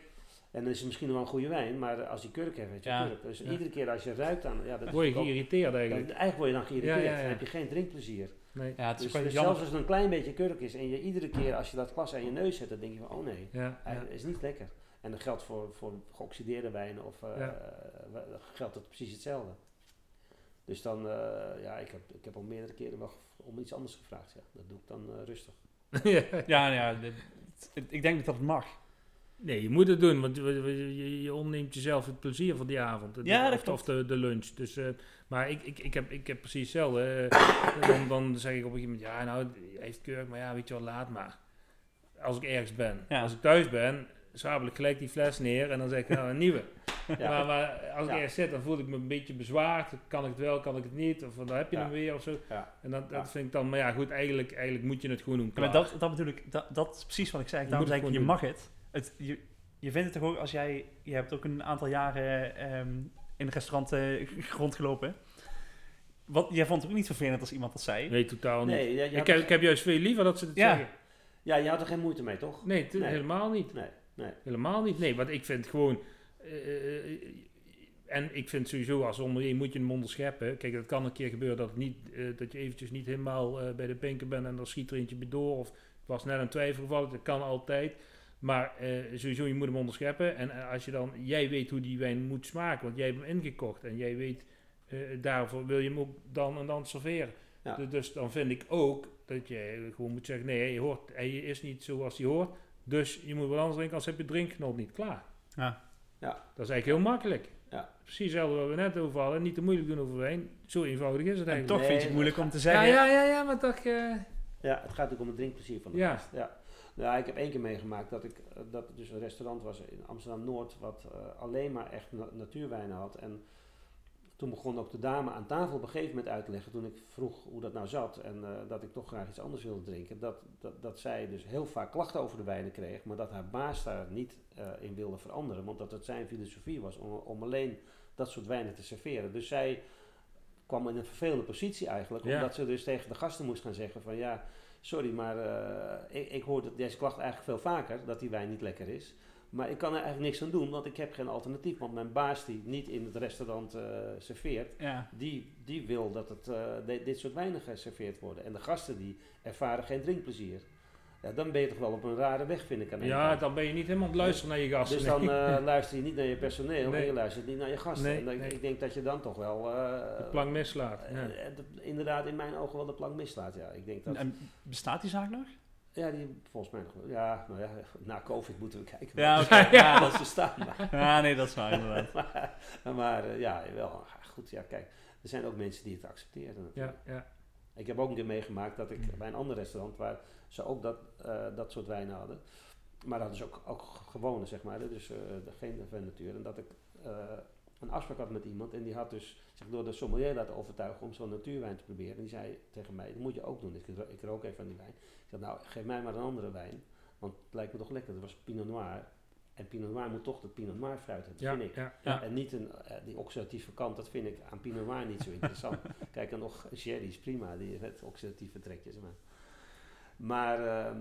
En dan is het misschien wel een goede wijn, maar als die kurk heeft, weet je Ja. kurk. Dus Ja. iedere keer als je ruikt aan, ja, dat word je geïrriteerd dan- eigenlijk. eigenlijk word je dan geïrriteerd, Ja, ja, ja. dan heb je geen drinkplezier. Nee. ja, het is Dus, dus zelfs als het een klein beetje kurk is en je iedere keer als je dat glas aan je neus zet, dan denk je van, oh nee, ja. is niet lekker. En dat geldt voor, voor geoxideerde wijnen of eh, Ja. geldt het precies hetzelfde. Dus dan, eh, ja, ik heb, ik heb al meerdere keren wel om iets anders gevraagd. Ja. Dat doe ik dan eh, rustig. ja. Ja, nou ja, dit- het- ik denk dat dat mag. Nee, je moet het doen, want je, je, ontneemt jezelf het plezier van die avond. De- Ja, dat of, de, de lunch. Dus, eh, maar ik, ik, ik, heb, ik heb precies hetzelfde. dan, dan zeg ik op een gegeven moment, ja nou, heeft kurk, maar ja, weet je wel, laat maar. Als ik ergens ben. Ja. Als ik thuis ben, zwabel ik gelijk die fles neer en dan zeg ik, nou, een nieuwe. Ja. Maar, maar als ik Ja. ergens zit, dan voel ik me een beetje bezwaard. Kan ik het wel, kan ik het niet? Of dan heb je Ja. hem weer of zo. Ja. En dat, dat Ja. vind ik dan, maar ja goed, eigenlijk, eigenlijk moet je het gewoon doen. Maar dat, dat bedoel ik, dat, dat is precies wat ik zei. Je Daarom zei ik, je mag het. het je, je vindt het toch ook als jij, je hebt ook een aantal jaren ehm, in een restaurant rondgelopen. Wat, jij vond het ook niet vervelend als iemand dat zei. Nee, totaal niet. Nee, ja, je ik, heb, er- ik heb juist veel liever dat ze het Ja. zeggen. ja, je had er geen moeite mee, toch? Nee, Nee. helemaal niet. Nee, nee. Helemaal niet. Nee, want ik vind gewoon... eh, eh, en ik vind sowieso als ondernemer moet je een mond scheppen. Kijk, het kan een keer gebeuren dat, het niet, eh, dat je eventjes niet helemaal eh, bij de pinken bent en dan schiet er eentje bij door. Of het was net een twijfelgeval, dat kan altijd. Maar eh, sowieso, je moet hem onderscheppen. En eh, als je dan, jij weet hoe die wijn moet smaken, want jij hebt hem ingekocht. En jij weet, eh, daarvoor wil je hem ook dan en dan serveren. Ja. Dus, dus dan vind ik ook dat je gewoon moet zeggen, nee, hij, hoort, hij is niet zoals hij hoort. Dus je moet wat anders drinken, als heb je drinkgenot niet klaar. Ja. Ja. Dat is eigenlijk heel makkelijk. Ja. Precies hetzelfde wat we net over hadden. Niet te moeilijk doen over wijn. Zo eenvoudig is het En eigenlijk. toch Nee, vind je het moeilijk om te ja, zeggen. ja, ja, ja, maar toch... eh, Ja, het gaat natuurlijk om het drinkplezier van de Ja. gast. Ja. Ja, ik heb één keer meegemaakt dat ik eh, dat er dus een restaurant was in Amsterdam Noord wat eh, alleen maar echt na- natuurwijnen had. En toen begon ook de dame aan tafel op een gegeven moment uit te leggen, toen ik vroeg hoe dat nou zat en eh, dat ik toch graag iets anders wilde drinken, dat, dat, dat zij dus heel vaak klachten over de wijnen kreeg, maar dat haar baas daar niet eh, in wilde veranderen, want dat het zijn filosofie was om, om alleen dat soort wijnen te serveren. Dus zij kwam in een vervelende positie eigenlijk, Ja. omdat ze dus tegen de gasten moest gaan zeggen van ja, sorry, maar eh, ik, ik hoor dat deze klacht eigenlijk veel vaker, dat die wijn niet lekker is. Maar ik kan er eigenlijk niks aan doen, want ik heb geen alternatief. Want mijn baas die niet in het restaurant eh, serveert, Ja. die, die wil dat het, eh, de- dit soort wijnen geserveerd worden. En de gasten die ervaren geen drinkplezier. Ja, dan ben je toch wel op een rare weg, vind ik aan ja, kant. dan ben je niet helemaal aan het luisteren naar je gasten. Dus nee. dan eh, luister je niet naar je personeel en Nee. je luistert niet naar je gasten. Nee, en dan- nee. ik denk dat je dan toch wel... eh, de plank mislaat. Ja. de- inderdaad in mijn ogen wel de plank mislaat, ja. Ik denk dat... En bestaat die zaak nog? Ja, die volgens mij nog wel. Ja, nou ja, na COVID moeten we kijken. Ja, oké. ja, Ja. dat ze staan. Maar, Ja, nee, dat is waar inderdaad. maar, maar, eh, ja, wel. Goed, ja, kijk. Er zijn ook mensen die het accepteren. natuurlijk. Ja, ja. Ik heb ook een keer meegemaakt dat ik bij een ander restaurant, waar ze ook dat, eh, dat soort wijnen hadden, maar hadden ze ook, ook gewone, zeg maar, dus eh, de- geen van natuur. En dat ik eh, een afspraak had met iemand en die had dus zich door de sommelier laten overtuigen om zo'n natuurwijn te proberen. En die zei tegen mij, dat moet je ook doen. Ik, ro- ik rook even van die wijn. Ik zei, nou, geef mij maar een andere wijn, want het lijkt me toch lekker. Dat was Pinot Noir. En Pinot Noir moet toch de Pinot Noir fruit hebben, Ja, vind ik. ja, Ja. En niet een, eh, die oxidatieve kant, dat vind ik aan Pinot Noir niet zo interessant. Kijk, en nog sherry is prima, die met oxidatieve trekjes. Maar, maar ehm,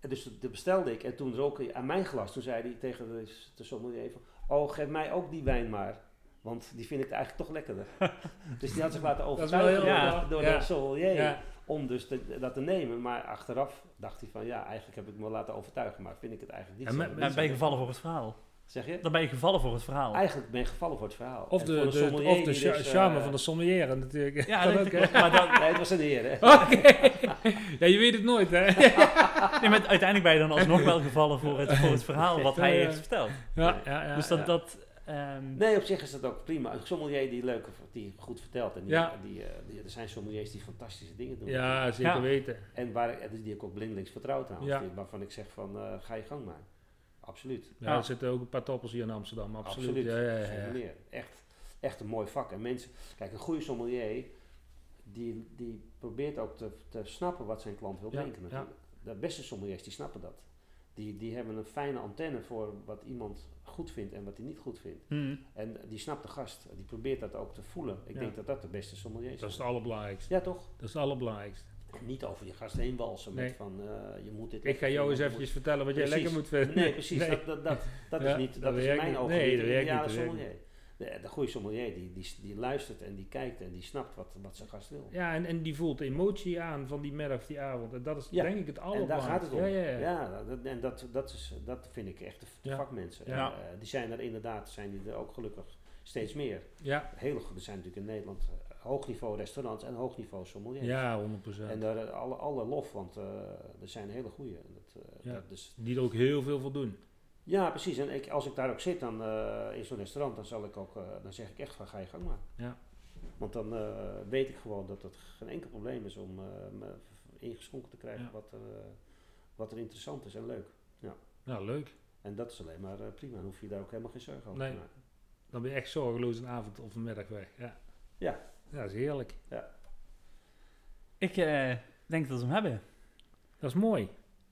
dus dat bestelde ik. En toen rook hij aan mijn glas. Toen zei hij tegen de, de sommelier van... Oh, geef mij ook die wijn maar. Want die vind ik eigenlijk toch lekkerder. dus die had zich laten overtuigen door, ja. de, door Ja. de sommelier. Ja. Om dus te- dat te nemen. Maar achteraf dacht hij van... Ja, eigenlijk heb ik me laten overtuigen. Maar vind ik het eigenlijk niet En zo. zo ben je gevallen voor het verhaal. Zeg je? Dan ben je gevallen voor het verhaal. Eigenlijk ben je gevallen voor het verhaal. Of En de, de, of de dus, charme eh, van de sommelier natuurlijk. Ja, dat ook, klopt. Maar dan, Nee, het was een heer? Oké. ja, je weet het nooit, hè? nee, maar uiteindelijk ben je dan alsnog wel gevallen voor het, voor het verhaal wat hij heeft verteld. Ja, ja, ja. dus dat, ja. dat ehm, Nee, op zich is dat ook prima. Een sommelier die leuk, die goed vertelt. En die, Ja. die, eh, die- er zijn sommeliers die fantastische dingen doen. Ja, zeker Ja. weten. En waar, ik- die ik ook blindelings vertrouw trouwens. Ja. Die- waarvan ik zeg van, eh, ga je gang maar. Absoluut. Ja, Ja. er zitten ook een paar toppels hier in Amsterdam, absoluut. Absoluut. Ja, ja, ja, Geen ja. meer. Echt, echt een mooi vak. En mensen, kijk, een goede sommelier, die, die probeert ook te, te snappen wat zijn klant wil Ja, drinken natuurlijk. De beste sommeliers, die snappen dat. Die, die hebben een fijne antenne voor wat iemand goed vindt en wat hij niet goed vindt. hmm. En die snapt de gast. Die probeert dat ook te voelen. Ik Ja. denk dat dat de beste sommelier is. Dat is het allerbelangrijkste. Ja, toch? Dat is het allerbelangrijkste. Niet over je gast heen walsen met Nee. van eh, je moet dit. Ik ga jou eens eventjes vertellen wat jij lekker moet vinden. Nee, precies. Nee. Dat, dat, dat, dat Ja, is niet. dat is in mijn ogen Nee, niet dat de ideale sommelier. De, de goede sommelier die, die, die luistert en die kijkt en die snapt wat, wat zijn gast wil. Ja, en, en die voelt emotie aan van die middag of die avond. En dat is Ja, denk ik het En daar allerbelangrijkste. gaat het om. Ja, ja, ja. dat, en dat, dat, is, dat vind ik echt de, de Ja. vakmensen. Ja. Eh, die zijn er inderdaad, zijn die er ook gelukkig steeds meer. Ja, goed- er zijn natuurlijk in Nederland eh, hoogniveau restaurants en hoogniveau sommeliers. ja 100%. En daar alle, alle lof, want eh, er zijn hele goede. Ja. is, Die er ook heel veel voor doen. Ja, precies. En ik, als ik daar ook zit dan, eh, in zo'n restaurant, dan, zal ik ook, eh, dan zeg ik echt van ga je gang maar. Ja. Want dan eh, weet ik gewoon dat het geen enkel probleem is om eh, me ingeschonken te krijgen Ja. wat, er, eh, wat er interessant is en leuk. Nou, leuk. En dat is alleen maar prima. Dan hoef je daar ook helemaal geen zorgen over Nee. te maken. Dan ben je echt zorgeloos een avond of een middag weg. Ja. Ja. Ja, dat is heerlijk. Ik eh, denk dat we hem hebben. Dat is mooi.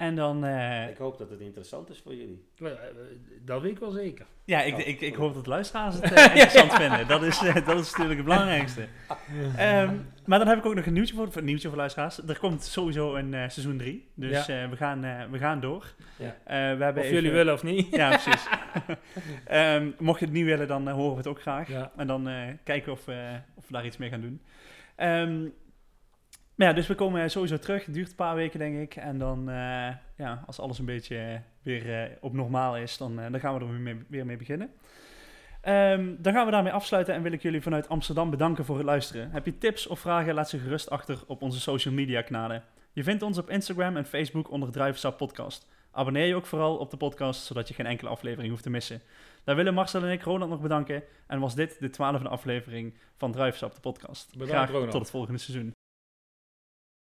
En dan, eh, Ik hoop dat het interessant is voor jullie. Eh, Dat weet ik wel zeker. ja, ik, ik, ik hoop dat luisteraars het eh, interessant vinden. Dat is, dat is natuurlijk het belangrijkste. Ehm, maar dan heb ik ook nog een nieuwtje voor, een nieuwtje voor luisteraars. Er komt sowieso een eh, seizoen 3. Dus eh, we, gaan, eh, we gaan door. Ja. Eh, we hebben Of even- jullie willen of niet. Ja, precies. Ehm, mocht je het niet willen, dan horen we het ook graag. Ja. En dan eh, kijken of, we of we daar iets mee gaan doen. Ehm, maar ja, dus we komen sowieso terug. Het duurt een paar weken, denk ik. En dan, eh, ja, als alles een beetje weer eh, op normaal is, dan, eh, dan gaan we er weer mee, weer mee beginnen. Ehm, dan gaan we daarmee afsluiten en wil ik jullie vanuit Amsterdam bedanken voor het luisteren. Heb je tips of vragen, laat ze gerust achter op onze social media kanalen. Je vindt ons op Instagram en Facebook onder Druivensap Podcast. Abonneer je ook vooral op de podcast, zodat je geen enkele aflevering hoeft te missen. Daar willen Marcel en ik Ronald nog bedanken. En was dit de twaalfde aflevering van Druivensap, de podcast. Bedankt, Graag Ronald. tot het volgende seizoen.